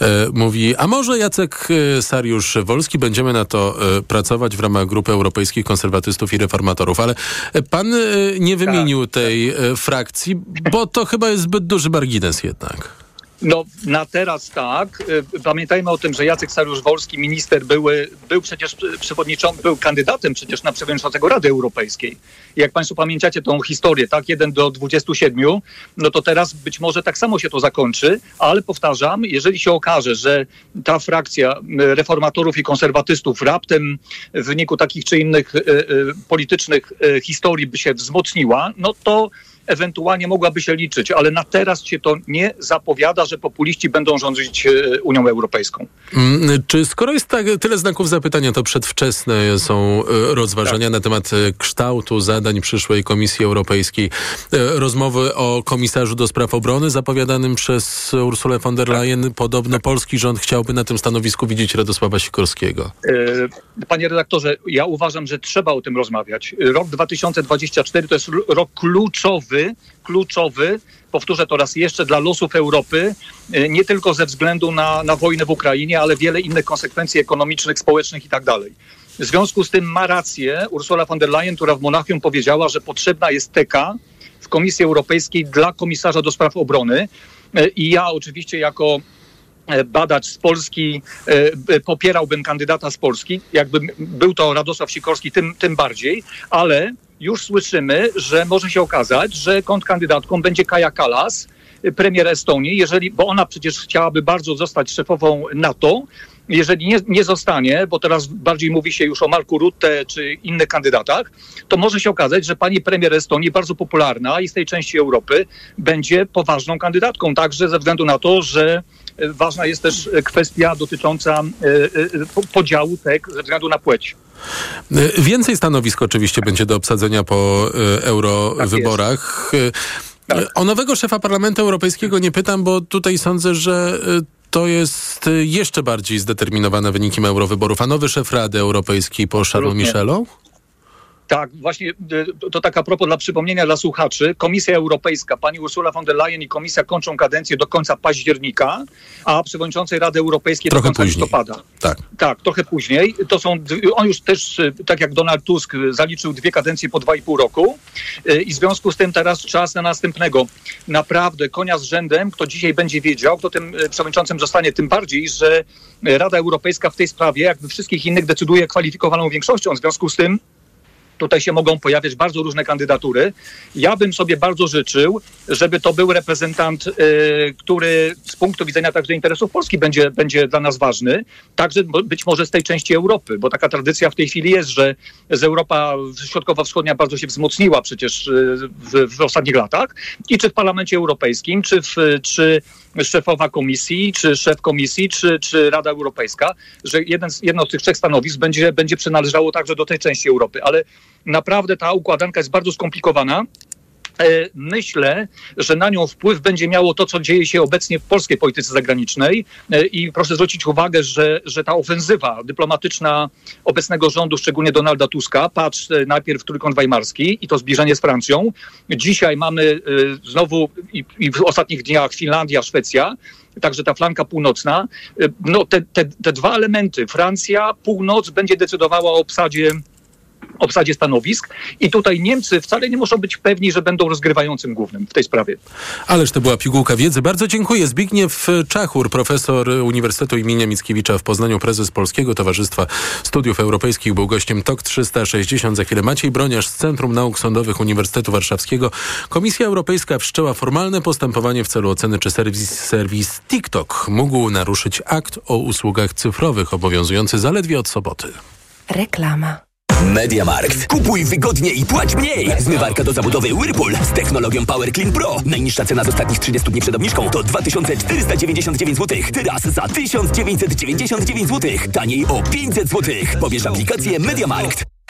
e, mówi, a może Jacek e, Sariusz-Wolski, będziemy na to e, pracować w ramach Grupy Europejskich Konserwatystów i Reformatorów, ale e, pan e, nie wymienił tak, tej tej e, frakcji, bo to chyba jest zbyt duży margines jednak. No na teraz tak. Y, pamiętajmy o tym, że Jacek Sariusz-Wolski, minister, były, był przecież przewodniczącym, był kandydatem przecież na przewodniczącego Rady Europejskiej. Jak Państwo pamiętacie tą historię, tak, 1 do 27, no to teraz być może tak samo się to zakończy, ale powtarzam, jeżeli się okaże, że ta frakcja y, reformatorów i konserwatystów raptem w wyniku takich czy innych y, politycznych historii by się wzmocniła, no to ewentualnie mogłaby się liczyć, ale na teraz się to nie zapowiada, że populiści będą rządzić e, Unią Europejską. Mm, czy skoro jest tak, tyle znaków zapytania, to przedwczesne są e, rozważania tak. na temat e, kształtu zadań przyszłej Komisji Europejskiej? Rozmowy o komisarzu do spraw obrony zapowiadanym przez Ursulę von der tak. Leyen. Tak. Podobno tak. polski rząd chciałby na tym stanowisku widzieć Radosława Sikorskiego. Panie redaktorze, ja uważam, że trzeba o tym rozmawiać. Rok 2024 to jest rok kluczowy kluczowy, powtórzę to raz jeszcze, dla losów Europy, e, nie tylko ze względu na, na wojnę w Ukrainie, ale wiele innych konsekwencji ekonomicznych, społecznych i tak dalej. W związku z tym ma rację Ursula von der Leyen, która w Monachium powiedziała, że potrzebna jest TK w Komisji Europejskiej dla komisarza do spraw obrony. E, I ja oczywiście jako e, badacz z Polski popierałbym kandydata z Polski. Jakby był to Radosław Sikorski, tym, tym bardziej, ale już słyszymy, że może się okazać, że kontrkandydatką będzie Kaja Kalas, premier Estonii, jeżeli, bo ona przecież chciałaby bardzo zostać szefową NATO. Jeżeli nie, nie zostanie, bo teraz bardziej mówi się już o Marku Rutte czy innych kandydatach, to może się okazać, że pani premier Estonii, bardzo popularna i z tej części Europy, będzie poważną kandydatką, także ze względu na to, że ważna jest też kwestia dotycząca e, e, podziału TEK ze względu na płeć. Więcej stanowisk oczywiście będzie do obsadzenia po e, eurowyborach. Tak tak. O nowego szefa Parlamentu Europejskiego nie pytam, bo tutaj sądzę, że to jest jeszcze bardziej zdeterminowane wynikiem eurowyborów. A nowy szef Rady Europejskiej po Charlesu Michelą? Tak, właśnie y, to tak a propos dla przypomnienia dla słuchaczy. Komisja Europejska, pani Ursula von der Leyen i komisja kończą kadencję do końca października, a przewodniczącej Rady Europejskiej Trochę do końca później. listopada. Tak. Tak, trochę później. To są, on już też, y, tak jak Donald Tusk, y, zaliczył dwie kadencje po dwa i pół roku i w związku z tym teraz czas na następnego. Naprawdę konia z rzędem, kto dzisiaj będzie wiedział, kto tym przewodniczącym zostanie, tym bardziej, że Rada Europejska w tej sprawie, jak we wszystkich innych, decyduje kwalifikowaną większością. W związku z tym tutaj się mogą pojawiać bardzo różne kandydatury. Ja bym sobie bardzo życzył, żeby to był reprezentant, y, który z punktu widzenia także interesów Polski będzie, będzie dla nas ważny, także być może z tej części Europy, bo taka tradycja w tej chwili jest, że z Europa Środkowo-Wschodnia bardzo się wzmocniła przecież y, w, w ostatnich latach i czy w Parlamencie Europejskim, czy, w, czy szefowa komisji, czy szef komisji, czy, czy Rada Europejska, że jeden z, jedno z tych trzech stanowisk będzie, będzie przynależało także do tej części Europy. Ale naprawdę ta układanka jest bardzo skomplikowana. E, Myślę, że na nią wpływ będzie miało to, co dzieje się obecnie w polskiej polityce zagranicznej. E, I proszę zwrócić uwagę, że, że ta ofensywa dyplomatyczna obecnego rządu, szczególnie Donalda Tuska, patrz e, najpierw Trójkąt Weimarski i to zbliżenie z Francją. Dzisiaj mamy znowu i, i w ostatnich dniach Finlandia, Szwecja. Także ta flanka północna. No, te, te, te dwa elementy, Francja, północ, będzie decydowała o obsadzie obsadzie stanowisk i tutaj Niemcy wcale nie muszą być pewni, że będą rozgrywającym głównym w tej sprawie. Ależ to była pigułka wiedzy. Bardzo dziękuję. Zbigniew Czachur, profesor Uniwersytetu imienia Mickiewicza w Poznaniu, prezes Polskiego Towarzystwa Studiów Europejskich, był gościem TOK 360. Za chwilę Maciej Broniarz z Centrum Nauk Sądowych Uniwersytetu Warszawskiego. Komisja Europejska wszczęła formalne postępowanie w celu oceny, czy serwis, serwis TikTok mógł naruszyć akt o usługach cyfrowych obowiązujący zaledwie od soboty. Reklama. Mediamarkt. Kupuj wygodnie i płać mniej. Zmywarka do zabudowy Whirlpool z technologią Power Clean Pro. Najniższa cena z ostatnich 30 dni przed obniżką to 2499 zł. Teraz za 1999 zł. Taniej o 500 zł. Pobierz aplikację Mediamarkt.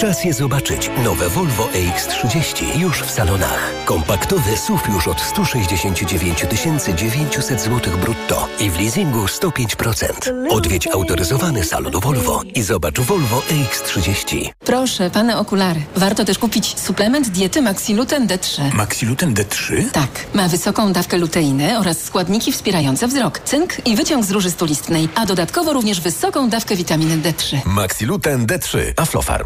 Czas je zobaczyć. Nowe Volvo EX30 już w salonach. Kompaktowy SUV już od 169 900 zł brutto i w leasingu 105%. Odwiedź autoryzowany salon Volvo i zobacz Volvo EX30. Proszę, pane okulary. Warto też kupić suplement diety Maxiluten D3. Maxiluten D3? Tak, ma wysoką dawkę luteiny oraz składniki wspierające wzrok, cynk i wyciąg z róży stulistnej, a dodatkowo również wysoką dawkę witaminy D3. Maxiluten D3. Aflofarm.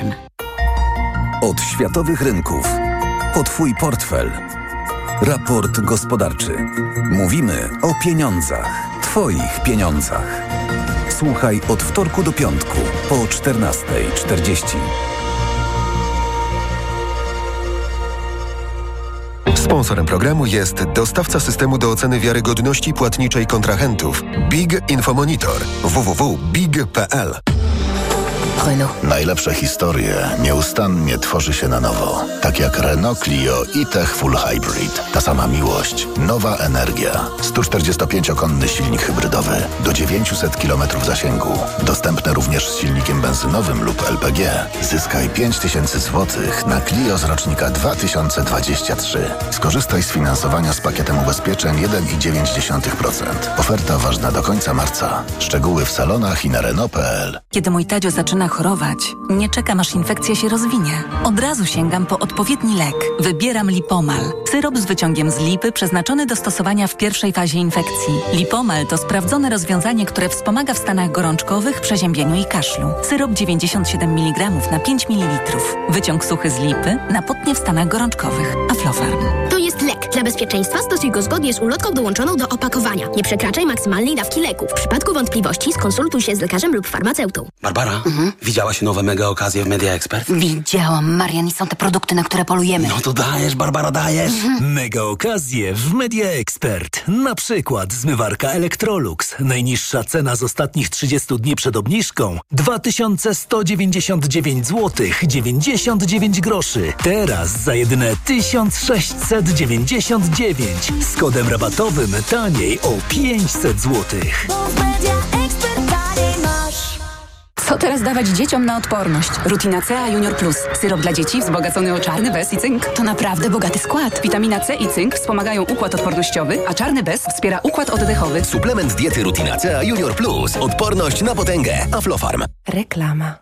Od światowych rynków po Twój portfel. Raport gospodarczy. Mówimy o pieniądzach. Twoich pieniądzach. Słuchaj od wtorku do piątku po 14.40. Sponsorem programu jest dostawca systemu do oceny wiarygodności płatniczej kontrahentów Big Infomonitor www.big.pl Renault. Najlepsze historie nieustannie tworzy się na nowo. Tak jak Renault Clio i Tech Full Hybrid. Ta sama miłość, nowa energia. 145-konny silnik hybrydowy do 900 km zasięgu. Dostępne również z silnikiem benzynowym lub LPG. Zyskaj 5000 zł na Clio z rocznika 2023. Skorzystaj z finansowania z pakietem ubezpieczeń 1,9%. Oferta ważna do końca marca. Szczegóły w salonach i na Renault.pl. Kiedy mój Tadzio zaczyna nie czekam aż infekcja się rozwinie. Od razu sięgam po odpowiedni lek. Wybieram Lipomal. Syrop z wyciągiem z lipy przeznaczony do stosowania w pierwszej fazie infekcji. Lipomal to sprawdzone rozwiązanie, które wspomaga w stanach gorączkowych, przeziębieniu i kaszlu. Syrop 97 mg na 5 ml. Wyciąg suchy z lipy na potnie w stanach gorączkowych. Aflofarm. To jest lek. Dla bezpieczeństwa stosuj go zgodnie z ulotką dołączoną do opakowania. Nie przekraczaj maksymalnej dawki leku. W przypadku wątpliwości skonsultuj się z lekarzem lub farmaceutą. Barbara, widziałaś nowe mega okazje w Media Expert? Widziałam, Marian, i są te produkty, na które polujemy. No to dajesz, Barbara, dajesz. Mega okazje w Media Expert. Na przykład zmywarka Electrolux. Najniższa cena z ostatnich 30 dni przed obniżką 2199 zł 99 groszy. Teraz za jedyne 1699 z kodem rabatowym taniej o 500 zł. Co teraz dawać dzieciom na odporność? Rutina C, Junior Plus. Syrop dla dzieci wzbogacony o czarny bez i cynk. To naprawdę bogaty skład. Witamina C i cynk wspomagają układ odpornościowy, a czarny bez wspiera układ oddechowy. Suplement diety Rutina C Junior Plus. Odporność na potęgę. Aflofarm. Reklama.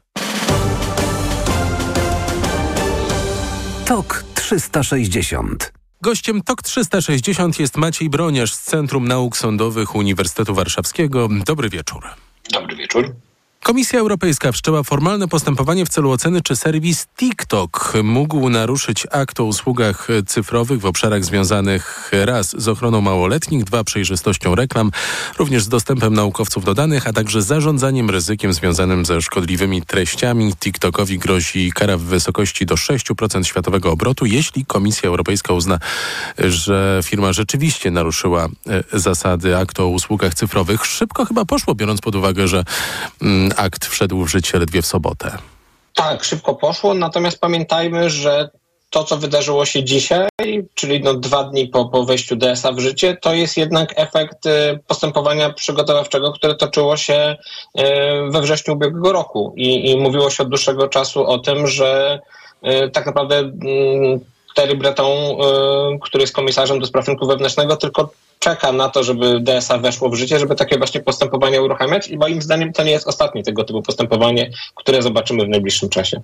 TOK 360 Gościem TOK 360 jest Maciej Broniarz z Centrum Nauk Sądowych Uniwersytetu Warszawskiego. Dobry wieczór. Dobry wieczór. Komisja Europejska wszczęła formalne postępowanie w celu oceny, czy serwis TikTok mógł naruszyć akt o usługach cyfrowych w obszarach związanych raz z ochroną małoletnich, dwa przejrzystością reklam, również z dostępem naukowców do danych, a także zarządzaniem ryzykiem związanym ze szkodliwymi treściami. TikTokowi grozi kara w wysokości do 6% światowego obrotu, jeśli Komisja Europejska uzna, że firma rzeczywiście naruszyła e, zasady aktu o usługach cyfrowych. Szybko chyba poszło, biorąc pod uwagę, że akt wszedł w życie ledwie w sobotę. Tak, szybko poszło, natomiast pamiętajmy, że to, co wydarzyło się dzisiaj, czyli no dwa dni po, po wejściu DSA w życie, to jest jednak efekt y, postępowania przygotowawczego, które toczyło się y, we wrześniu ubiegłego roku. I, I mówiło się od dłuższego czasu o tym, że y, tak naprawdę mm, Terry Breton, który jest komisarzem do spraw rynku wewnętrznego, tylko czeka na to, żeby DSA weszło w życie, żeby takie właśnie postępowania uruchamiać i moim zdaniem to nie jest ostatnie tego typu postępowanie, które zobaczymy w najbliższym czasie.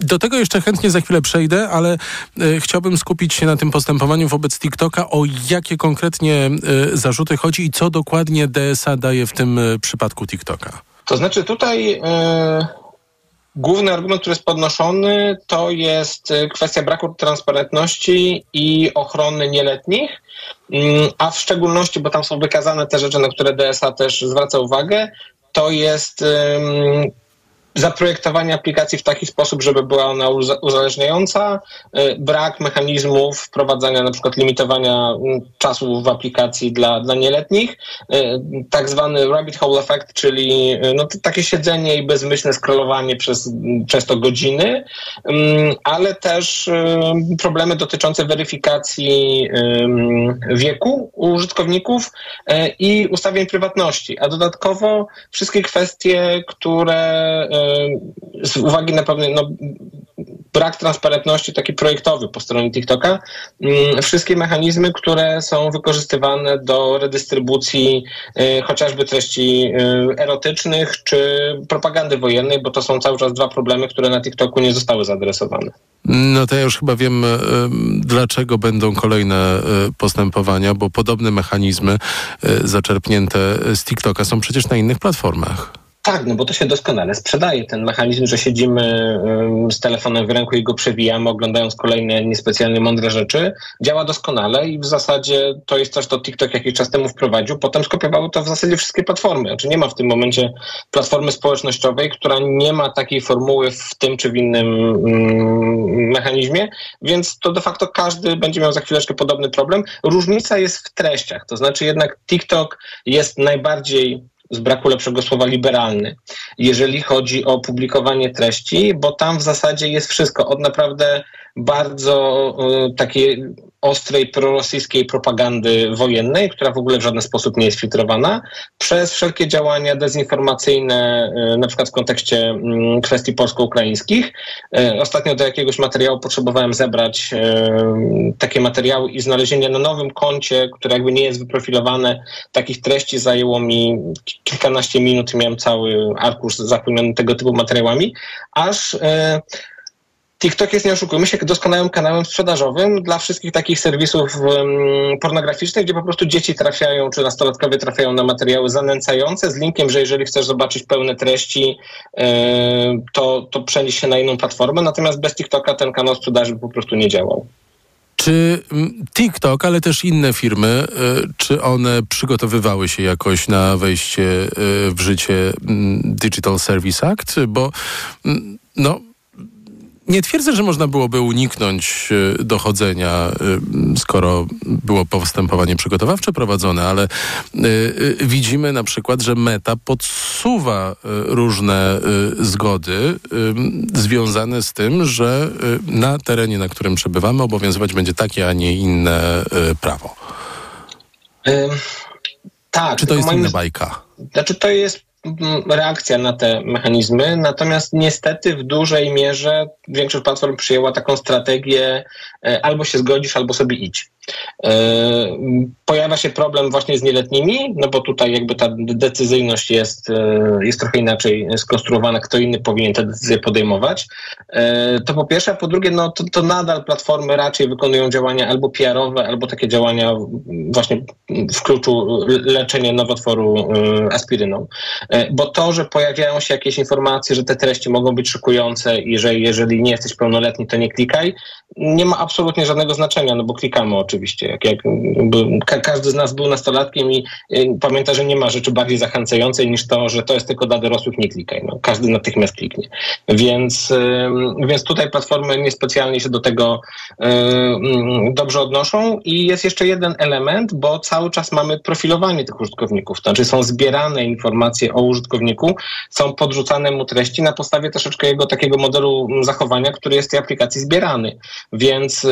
Do tego jeszcze chętnie za chwilę przejdę, ale y, chciałbym skupić się na tym postępowaniu wobec TikToka. O jakie konkretnie y, zarzuty chodzi i co dokładnie DSA daje w tym y, przypadku TikToka? To znaczy tutaj Główny argument, który jest podnoszony, to jest kwestia braku transparentności i ochrony nieletnich, mm, a w szczególności, bo tam są wykazane te rzeczy, na które DSA też zwraca uwagę, to jest zaprojektowanie aplikacji w taki sposób, żeby była ona uzależniająca, y, brak mechanizmów wprowadzania na przykład limitowania czasu w aplikacji dla, dla nieletnich, y, tak zwany rabbit hole effect, czyli y, no, takie siedzenie i bezmyślne scrollowanie przez często godziny, ale też problemy dotyczące weryfikacji wieku użytkowników i ustawień prywatności, a dodatkowo wszystkie kwestie, które z uwagi na pewien no, brak transparentności taki projektowy po stronie TikToka, mm, wszystkie mechanizmy, które są wykorzystywane do redystrybucji y, chociażby treści y, erotycznych czy propagandy wojennej, bo to są cały czas dwa problemy, które na TikToku nie zostały zaadresowane. No to ja już chyba wiem, y, dlaczego będą kolejne postępowania, bo podobne mechanizmy zaczerpnięte z TikToka są przecież na innych platformach. Tak, no bo to się doskonale sprzedaje. Ten mechanizm, że siedzimy z telefonem w ręku i go przewijamy, oglądając kolejne niespecjalnie mądre rzeczy, działa doskonale i w zasadzie to jest coś, co TikTok jakiś czas temu wprowadził. Potem skopiowały to w zasadzie wszystkie platformy. Znaczy nie ma w tym momencie platformy społecznościowej, która nie ma takiej formuły w tym czy w innym mm, mechanizmie, więc to de facto każdy będzie miał za chwileczkę podobny problem. Różnica jest w treściach, to znaczy jednak TikTok jest najbardziej z braku lepszego słowa liberalny, jeżeli chodzi o publikowanie treści, bo tam w zasadzie jest wszystko. Od naprawdę bardzo y, takiej ostrej prorosyjskiej propagandy wojennej, która w ogóle w żaden sposób nie jest filtrowana, przez wszelkie działania dezinformacyjne, y, na przykład w kontekście mm, kwestii polsko-ukraińskich. Y, ostatnio do jakiegoś materiału potrzebowałem zebrać takie materiały i znalezienie na nowym koncie, które jakby nie jest wyprofilowane, takich treści zajęło mi kilkanaście minut. Miałem cały arkusz zapełniony tego typu materiałami, aż TikTok jest, nie oszukujmy się, doskonałym kanałem sprzedażowym dla wszystkich takich serwisów um, pornograficznych, gdzie po prostu dzieci trafiają, czy nastolatkowie trafiają na materiały zanęcające z linkiem, że jeżeli chcesz zobaczyć pełne treści, yy, to, to przenieś się na inną platformę. Natomiast bez TikToka ten kanał sprzedaży po prostu nie działał. Czy TikTok, ale też inne firmy, y, czy one przygotowywały się jakoś na wejście y, w życie Digital Service Act? Bo no, nie twierdzę, że można byłoby uniknąć e, dochodzenia, e, skoro było postępowanie przygotowawcze prowadzone, ale e, widzimy na przykład, że Meta podsuwa różne zgody związane z tym, że na terenie, na którym przebywamy, obowiązywać będzie takie, a nie inne prawo. tak. Czy to jest moim... inna bajka? Znaczy to jest reakcja na te mechanizmy, natomiast niestety w dużej mierze większość platform przyjęła taką strategię e, albo się zgodzisz, albo sobie idź. E, pojawia się problem właśnie z nieletnimi, no bo tutaj jakby ta decyzyjność jest, e, jest trochę inaczej skonstruowana, kto inny powinien te decyzje podejmować. To po pierwsze, a po drugie, no to, to nadal platformy raczej wykonują działania albo PR-owe, albo takie działania właśnie w kluczu leczenia nowotworu aspiryną. Bo to, że pojawiają się jakieś informacje, że te treści mogą być szokujące i że jeżeli nie jesteś pełnoletni, to nie klikaj, nie ma absolutnie żadnego znaczenia, no bo klikamy oczywiście. Jak, jak, ka każdy z nas był nastolatkiem i y, pamięta, że nie ma rzeczy bardziej zachęcającej niż to, że to jest tylko dla dorosłych, nie klikaj. No, każdy natychmiast kliknie. Więc, y, więc tutaj platformy niespecjalnie się do tego y, dobrze odnoszą i jest jeszcze jeden element, bo cały czas mamy profilowanie tych użytkowników. To znaczy są zbierane informacje o użytkowniku, są podrzucane mu treści na podstawie troszeczkę jego takiego modelu zachowania, który jest tej aplikacji zbierany. Więc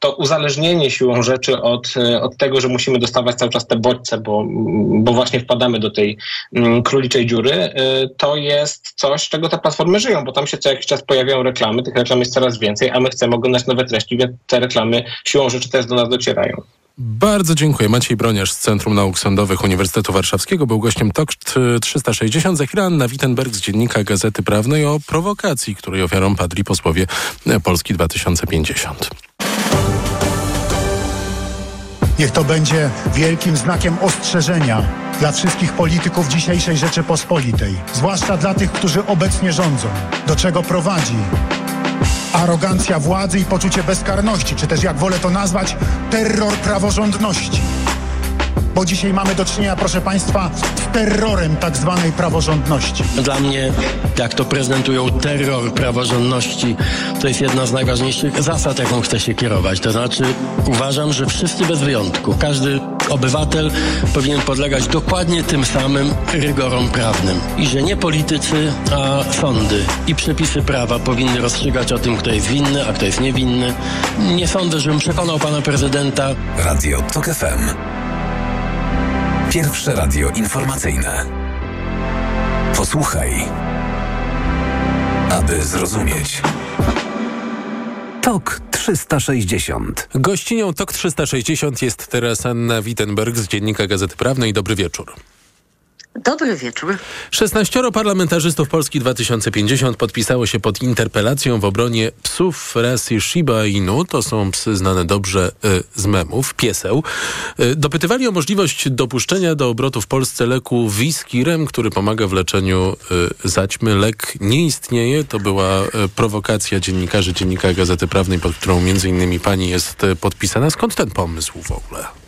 to uzależnienie siłą rzeczy od, od tego, że musimy dostawać cały czas te bodźce, bo, bo właśnie wpadamy do tej króliczej dziury, y, to jest coś, czego te platformy żyją, bo tam się co jakiś czas pojawiają reklamy, tych reklam jest coraz więcej, a my chcemy oglądać nowe treści, więc te reklamy siłą rzeczy też do nas docierają. Bardzo dziękuję. Maciej Broniarz z Centrum Nauk Sądowych Uniwersytetu Warszawskiego był gościem TOK 360. Za chwilę Anna Wittenberg z Dziennika Gazety Prawnej o prowokacji, której ofiarą padli posłowie Polski 2050. Niech to będzie wielkim znakiem ostrzeżenia dla wszystkich polityków dzisiejszej Rzeczypospolitej, zwłaszcza dla tych, którzy obecnie rządzą. Do czego prowadzi arogancja władzy i poczucie bezkarności, czy też jak wolę to nazwać, terror praworządności bo dzisiaj mamy do czynienia, proszę Państwa, z terrorem tak zwanej praworządności. Dla mnie, jak to prezentują terror praworządności, to jest jedna z najważniejszych zasad, jaką chcę się kierować. To znaczy, uważam, że wszyscy bez wyjątku, każdy obywatel powinien podlegać dokładnie tym samym rygorom prawnym. I że nie politycy, a sądy i przepisy prawa powinny rozstrzygać o tym, kto jest winny, a kto jest niewinny. Nie sądzę, żebym przekonał pana prezydenta. Radio TOK FM. Pierwsze radio informacyjne. Posłuchaj, aby zrozumieć. TOK 360. Gościnią TOK 360 jest teraz Anna Wittenberg z Dziennika Gazety Prawnej. Dobry wieczór. Dobry wieczór. 16 parlamentarzystów Polski 2050 podpisało się pod interpelacją w obronie psów rasy Shiba Inu. To są psy znane dobrze y, z memów, pieseł. Y, dopytywali o możliwość dopuszczenia do obrotu w Polsce leku Wiskirem, który pomaga w leczeniu y, zaćmy. Lek nie istnieje. To była prowokacja dziennikarzy Dziennika Gazety Prawnej, pod którą między innymi pani jest podpisana. Skąd ten pomysł w ogóle?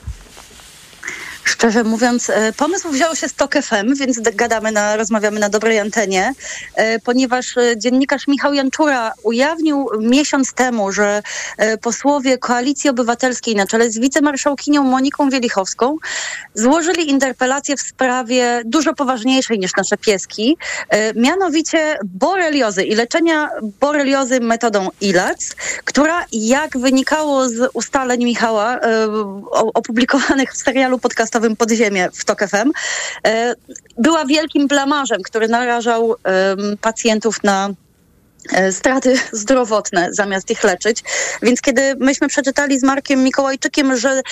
Szczerze mówiąc, e, pomysł wziął się z TOK FM, więc gadamy, na, rozmawiamy na dobrej antenie, e, ponieważ e, dziennikarz Michał Janczura ujawnił miesiąc temu, że posłowie Koalicji Obywatelskiej na czele z wicemarszałkinią Moniką Wielichowską złożyli interpelację w sprawie dużo poważniejszej niż nasze pieski, mianowicie boreliozy i leczenia boreliozy metodą ILAC, która jak wynikało z ustaleń Michała opublikowanych w serialu podcast podcastowym Podziemie w TOK FM, e, była wielkim blamarzem, który narażał pacjentów na e, straty zdrowotne zamiast ich leczyć. Więc kiedy myśmy przeczytali z Markiem Mikołajczykiem, że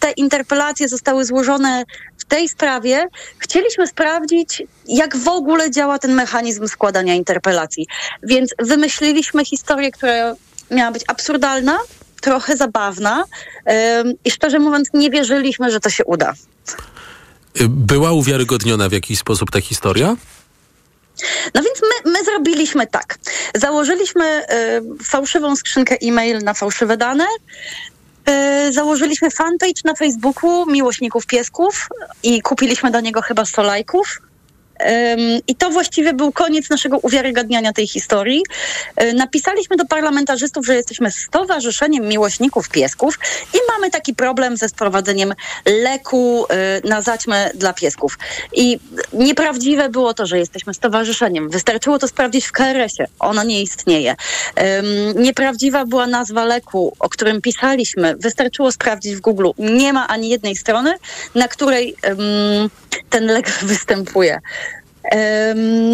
te interpelacje zostały złożone w tej sprawie, chcieliśmy sprawdzić, jak w ogóle działa ten mechanizm składania interpelacji. Więc wymyśliliśmy historię, która miała być absurdalna, trochę zabawna i szczerze mówiąc nie wierzyliśmy, że to się uda. Była uwiarygodniona w jakiś sposób ta historia? No więc my, my zrobiliśmy tak. Założyliśmy y, fałszywą skrzynkę e-mail na fałszywe dane. Y, założyliśmy fanpage na Facebooku miłośników piesków i kupiliśmy do niego chyba 100 lajków. I to właściwie był koniec naszego uwiarygadniania tej historii. E, napisaliśmy do parlamentarzystów, że jesteśmy Stowarzyszeniem Miłośników Piesków i mamy taki problem ze sprowadzeniem leku e, na zaćmę dla piesków. I nieprawdziwe było to, że jesteśmy stowarzyszeniem. Wystarczyło to sprawdzić w KRS-ie. Ono nie istnieje. Nieprawdziwa była nazwa leku, o którym pisaliśmy. Wystarczyło sprawdzić w Google. Nie ma ani jednej strony, na której ten lek występuje.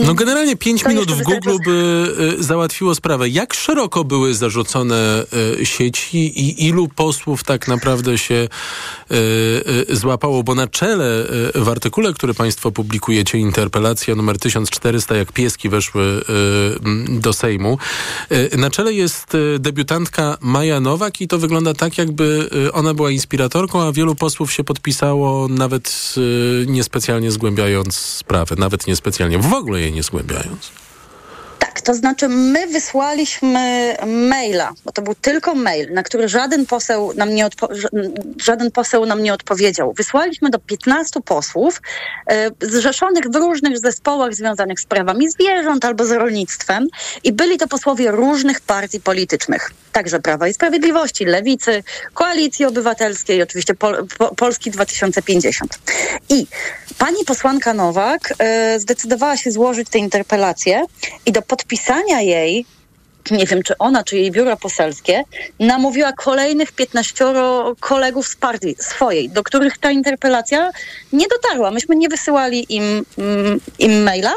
No generalnie 5 minut w Google by y, załatwiło sprawę. Jak szeroko były zarzucone y, sieci i ilu posłów tak naprawdę się y, złapało? Bo na czele w artykule, który Państwo publikujecie, interpelacja numer 1400, jak pieski weszły do Sejmu, na czele jest debiutantka Maja Nowak i to wygląda tak, jakby ona była inspiratorką, a wielu posłów się podpisało, nawet niespecjalnie zgłębiając sprawę, nawet nie specjalnie, w ogóle jej nie zgłębiając. To znaczy my wysłaliśmy maila, bo to był tylko mail, na który żaden poseł nam nie, żaden poseł nam nie odpowiedział. Wysłaliśmy do 15 posłów e, zrzeszonych w różnych zespołach związanych z prawami zwierząt albo z rolnictwem i byli to posłowie różnych partii politycznych, także Prawa i Sprawiedliwości, Lewicy, Koalicji Obywatelskiej, oczywiście Pol- po- Polski 2050. I pani posłanka Nowak e, zdecydowała się złożyć tę interpelację i do podpisania jej nie wiem, czy ona, czy jej biuro poselskie, namówiła kolejnych 15 kolegów z partii swojej, do których ta interpelacja nie dotarła. Myśmy nie wysyłali im, mm, im maila.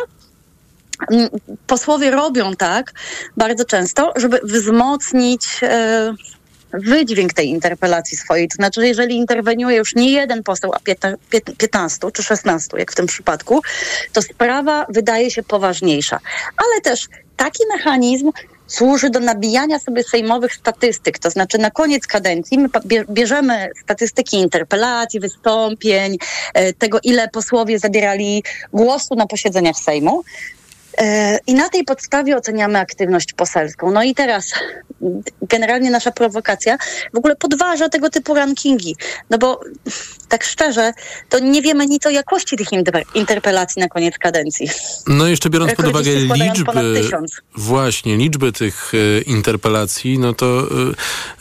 Mm, posłowie robią tak bardzo często, żeby wzmocnić e, wydźwięk tej interpelacji swojej. To znaczy, że jeżeli interweniuje już nie jeden poseł, a 15 czy 16, jak w tym przypadku, to sprawa wydaje się poważniejsza. Ale też taki mechanizm służy do nabijania sobie sejmowych statystyk. To znaczy na koniec kadencji my bierzemy statystyki interpelacji, wystąpień, e, tego ile posłowie zabierali głosu na posiedzeniach Sejmu. E, I na tej podstawie oceniamy aktywność poselską. No i teraz generalnie nasza prowokacja w ogóle podważa tego typu rankingi. No bo tak szczerze, to nie wiemy nic o jakości tych interpelacji na koniec kadencji. No jeszcze biorąc pod uwagę liczby, właśnie, liczby tych e, interpelacji, no to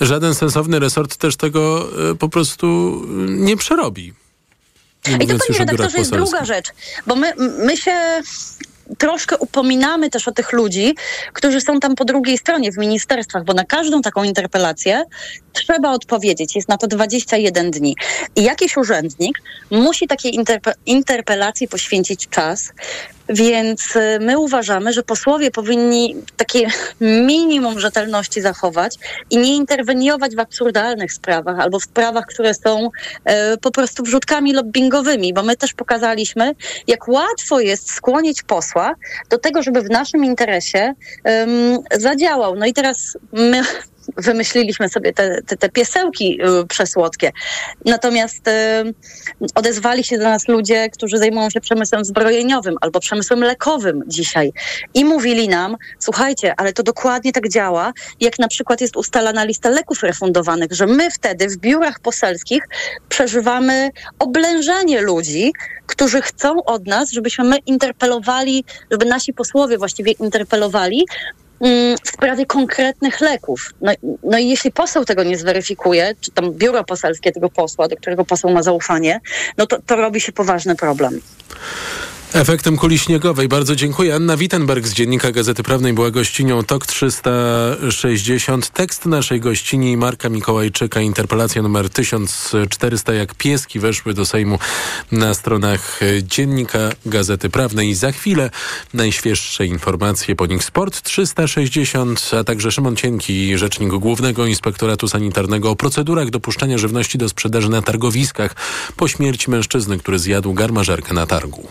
e, żaden sensowny resort też tego po prostu nie przerobi. Nie I to, panie redaktorze, jest druga rzecz, bo my, my się troszkę upominamy też o tych ludzi, którzy są tam po drugiej stronie w ministerstwach, bo na każdą taką interpelację trzeba odpowiedzieć. Jest na to 21 dni. I jakiś urzędnik musi takiej interpe interpelacji poświęcić czas, więc y, my uważamy, że posłowie powinni takie minimum rzetelności zachować i nie interweniować w absurdalnych sprawach albo w sprawach, które są e, po prostu wrzutkami lobbyingowymi, bo my też pokazaliśmy, jak łatwo jest skłonić posła do tego, żeby w naszym interesie um, zadziałał. No i teraz my wymyśliliśmy sobie te, te, te piesełki y, przesłodkie. Natomiast y, odezwali się do nas ludzie, którzy zajmują się przemysłem zbrojeniowym albo przemysłem lekowym dzisiaj i mówili nam, słuchajcie, ale to dokładnie tak działa, jak na przykład jest ustalana lista leków refundowanych, że my wtedy w biurach poselskich przeżywamy oblężenie ludzi, którzy chcą od nas, żebyśmy my interpelowali, żeby nasi posłowie właściwie interpelowali w sprawie konkretnych leków. No, no i jeśli poseł tego nie zweryfikuje, czy tam biuro poselskie tego posła, do którego poseł ma zaufanie, no to, to robi się poważny problem. Efektem kuli śniegowej. Bardzo dziękuję. Anna Wittenberg z Dziennika Gazety Prawnej była gościnią TOK 360. Tekst naszej gościni Marka Mikołajczyka, interpelacja numer 1400, jak pieski weszły do Sejmu na stronach Dziennika Gazety Prawnej. Za chwilę najświeższe informacje po nich Sport 360, a także Szymon Cienki, rzecznik Głównego Inspektoratu Sanitarnego o procedurach dopuszczania żywności do sprzedaży na targowiskach po śmierci mężczyzny, który zjadł garmażerkę na targu.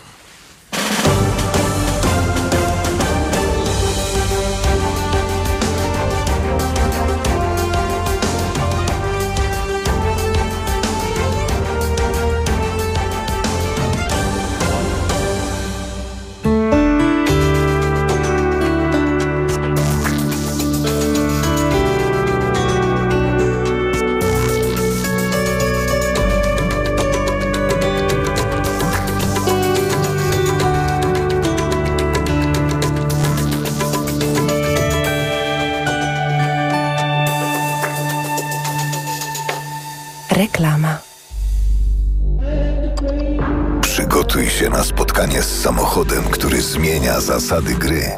Zasady gry.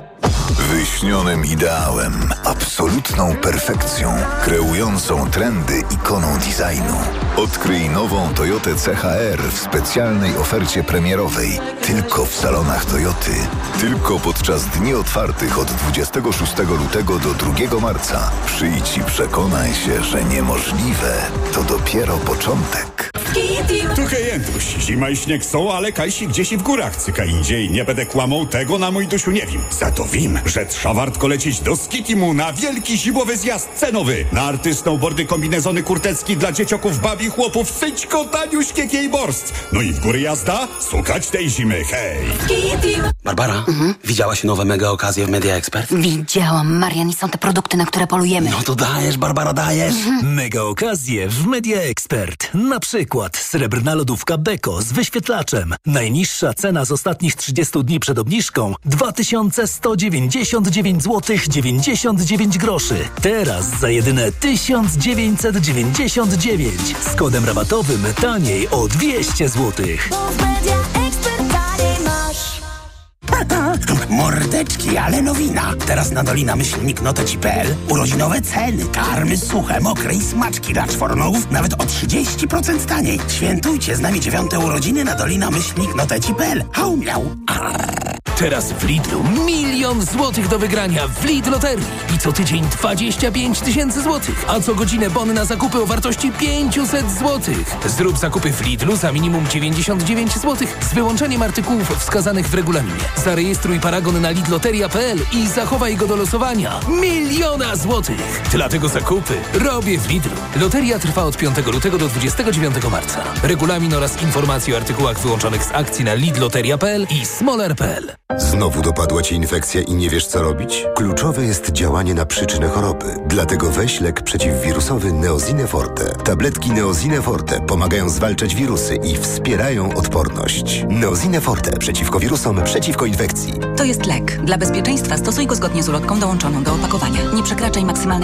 Wyśnionym ideałem, absolutną perfekcją, kreującą trendy ikoną designu. Odkryj nową Toyotę CHR w specjalnej ofercie premierowej. Tylko w salonach Toyoty. Tylko podczas dni otwartych od 26 lutego do 2 marca. Przyjdź i przekonaj się, że niemożliwe to dopiero początek. Tu Jędruś. Zima i śnieg są, ale kajsi gdzieś i w górach. Cyka indziej. Nie będę kłamał, tego na mój dusiu nie wiem. Za to wiem, że trza wartko lecieć do Skitimu na wielki zimowy zjazd cenowy. Na arty, snowboardy, kombinezony kurtecki dla dziecioków, babi, chłopów, syćko, taniuśkie kiejborst. No i w góry jazda? Słuchać tej zimy, hej! Barbara, widziałaś nowe mega okazje w Media Expert? Widziałam, Marian, i są te produkty, na które polujemy. No to dajesz, Barbara, dajesz. Mega okazje w Media Expert. Na przykład srebrna lodówka Beko z wyświetlaczem. Najniższa cena z ostatnich 30 dni przed obniżką 2199 zł 99 groszy. Teraz za jedyne 1999 z kodem rabatowym taniej o 200 zł. Mordeczki, ale nowina. Teraz na Dolina Myślnik Noteci.pl urodzinowe ceny. Karmy suche, mokre i smaczki dla czwornogów nawet o 30% taniej. Świętujcie z nami dziewiąte urodziny na Dolina Myślnik Noteci.pl. Hał miał. Teraz w Lidlu milion złotych do wygrania w Lidl Loterii. I co tydzień 25 tysięcy złotych. A co godzinę bony na zakupy o wartości 500 złotych. Zrób zakupy w Lidlu za minimum 99 złotych z wyłączeniem artykułów wskazanych w regulaminie. Zarejestruj paragon na lidloteria.pl i zachowaj go do losowania. Miliona złotych. Dlatego zakupy robię w Lidlu. Loteria trwa od 5 lutego do 29 marca. Regulamin oraz informacje o artykułach wyłączonych z akcji na lidloteria.pl i smoler.pl. Znowu dopadła Ci infekcja i nie wiesz co robić? Kluczowe jest działanie na przyczynę choroby. Dlatego weź lek przeciwwirusowy Neozine Forte. Tabletki Neozine Forte pomagają zwalczać wirusy i wspierają odporność. Neozine Forte przeciwko wirusom, przeciwko infekcji. To jest lek. Dla bezpieczeństwa stosuj go zgodnie z ulotką dołączoną do opakowania. Nie przekraczaj maksymalnej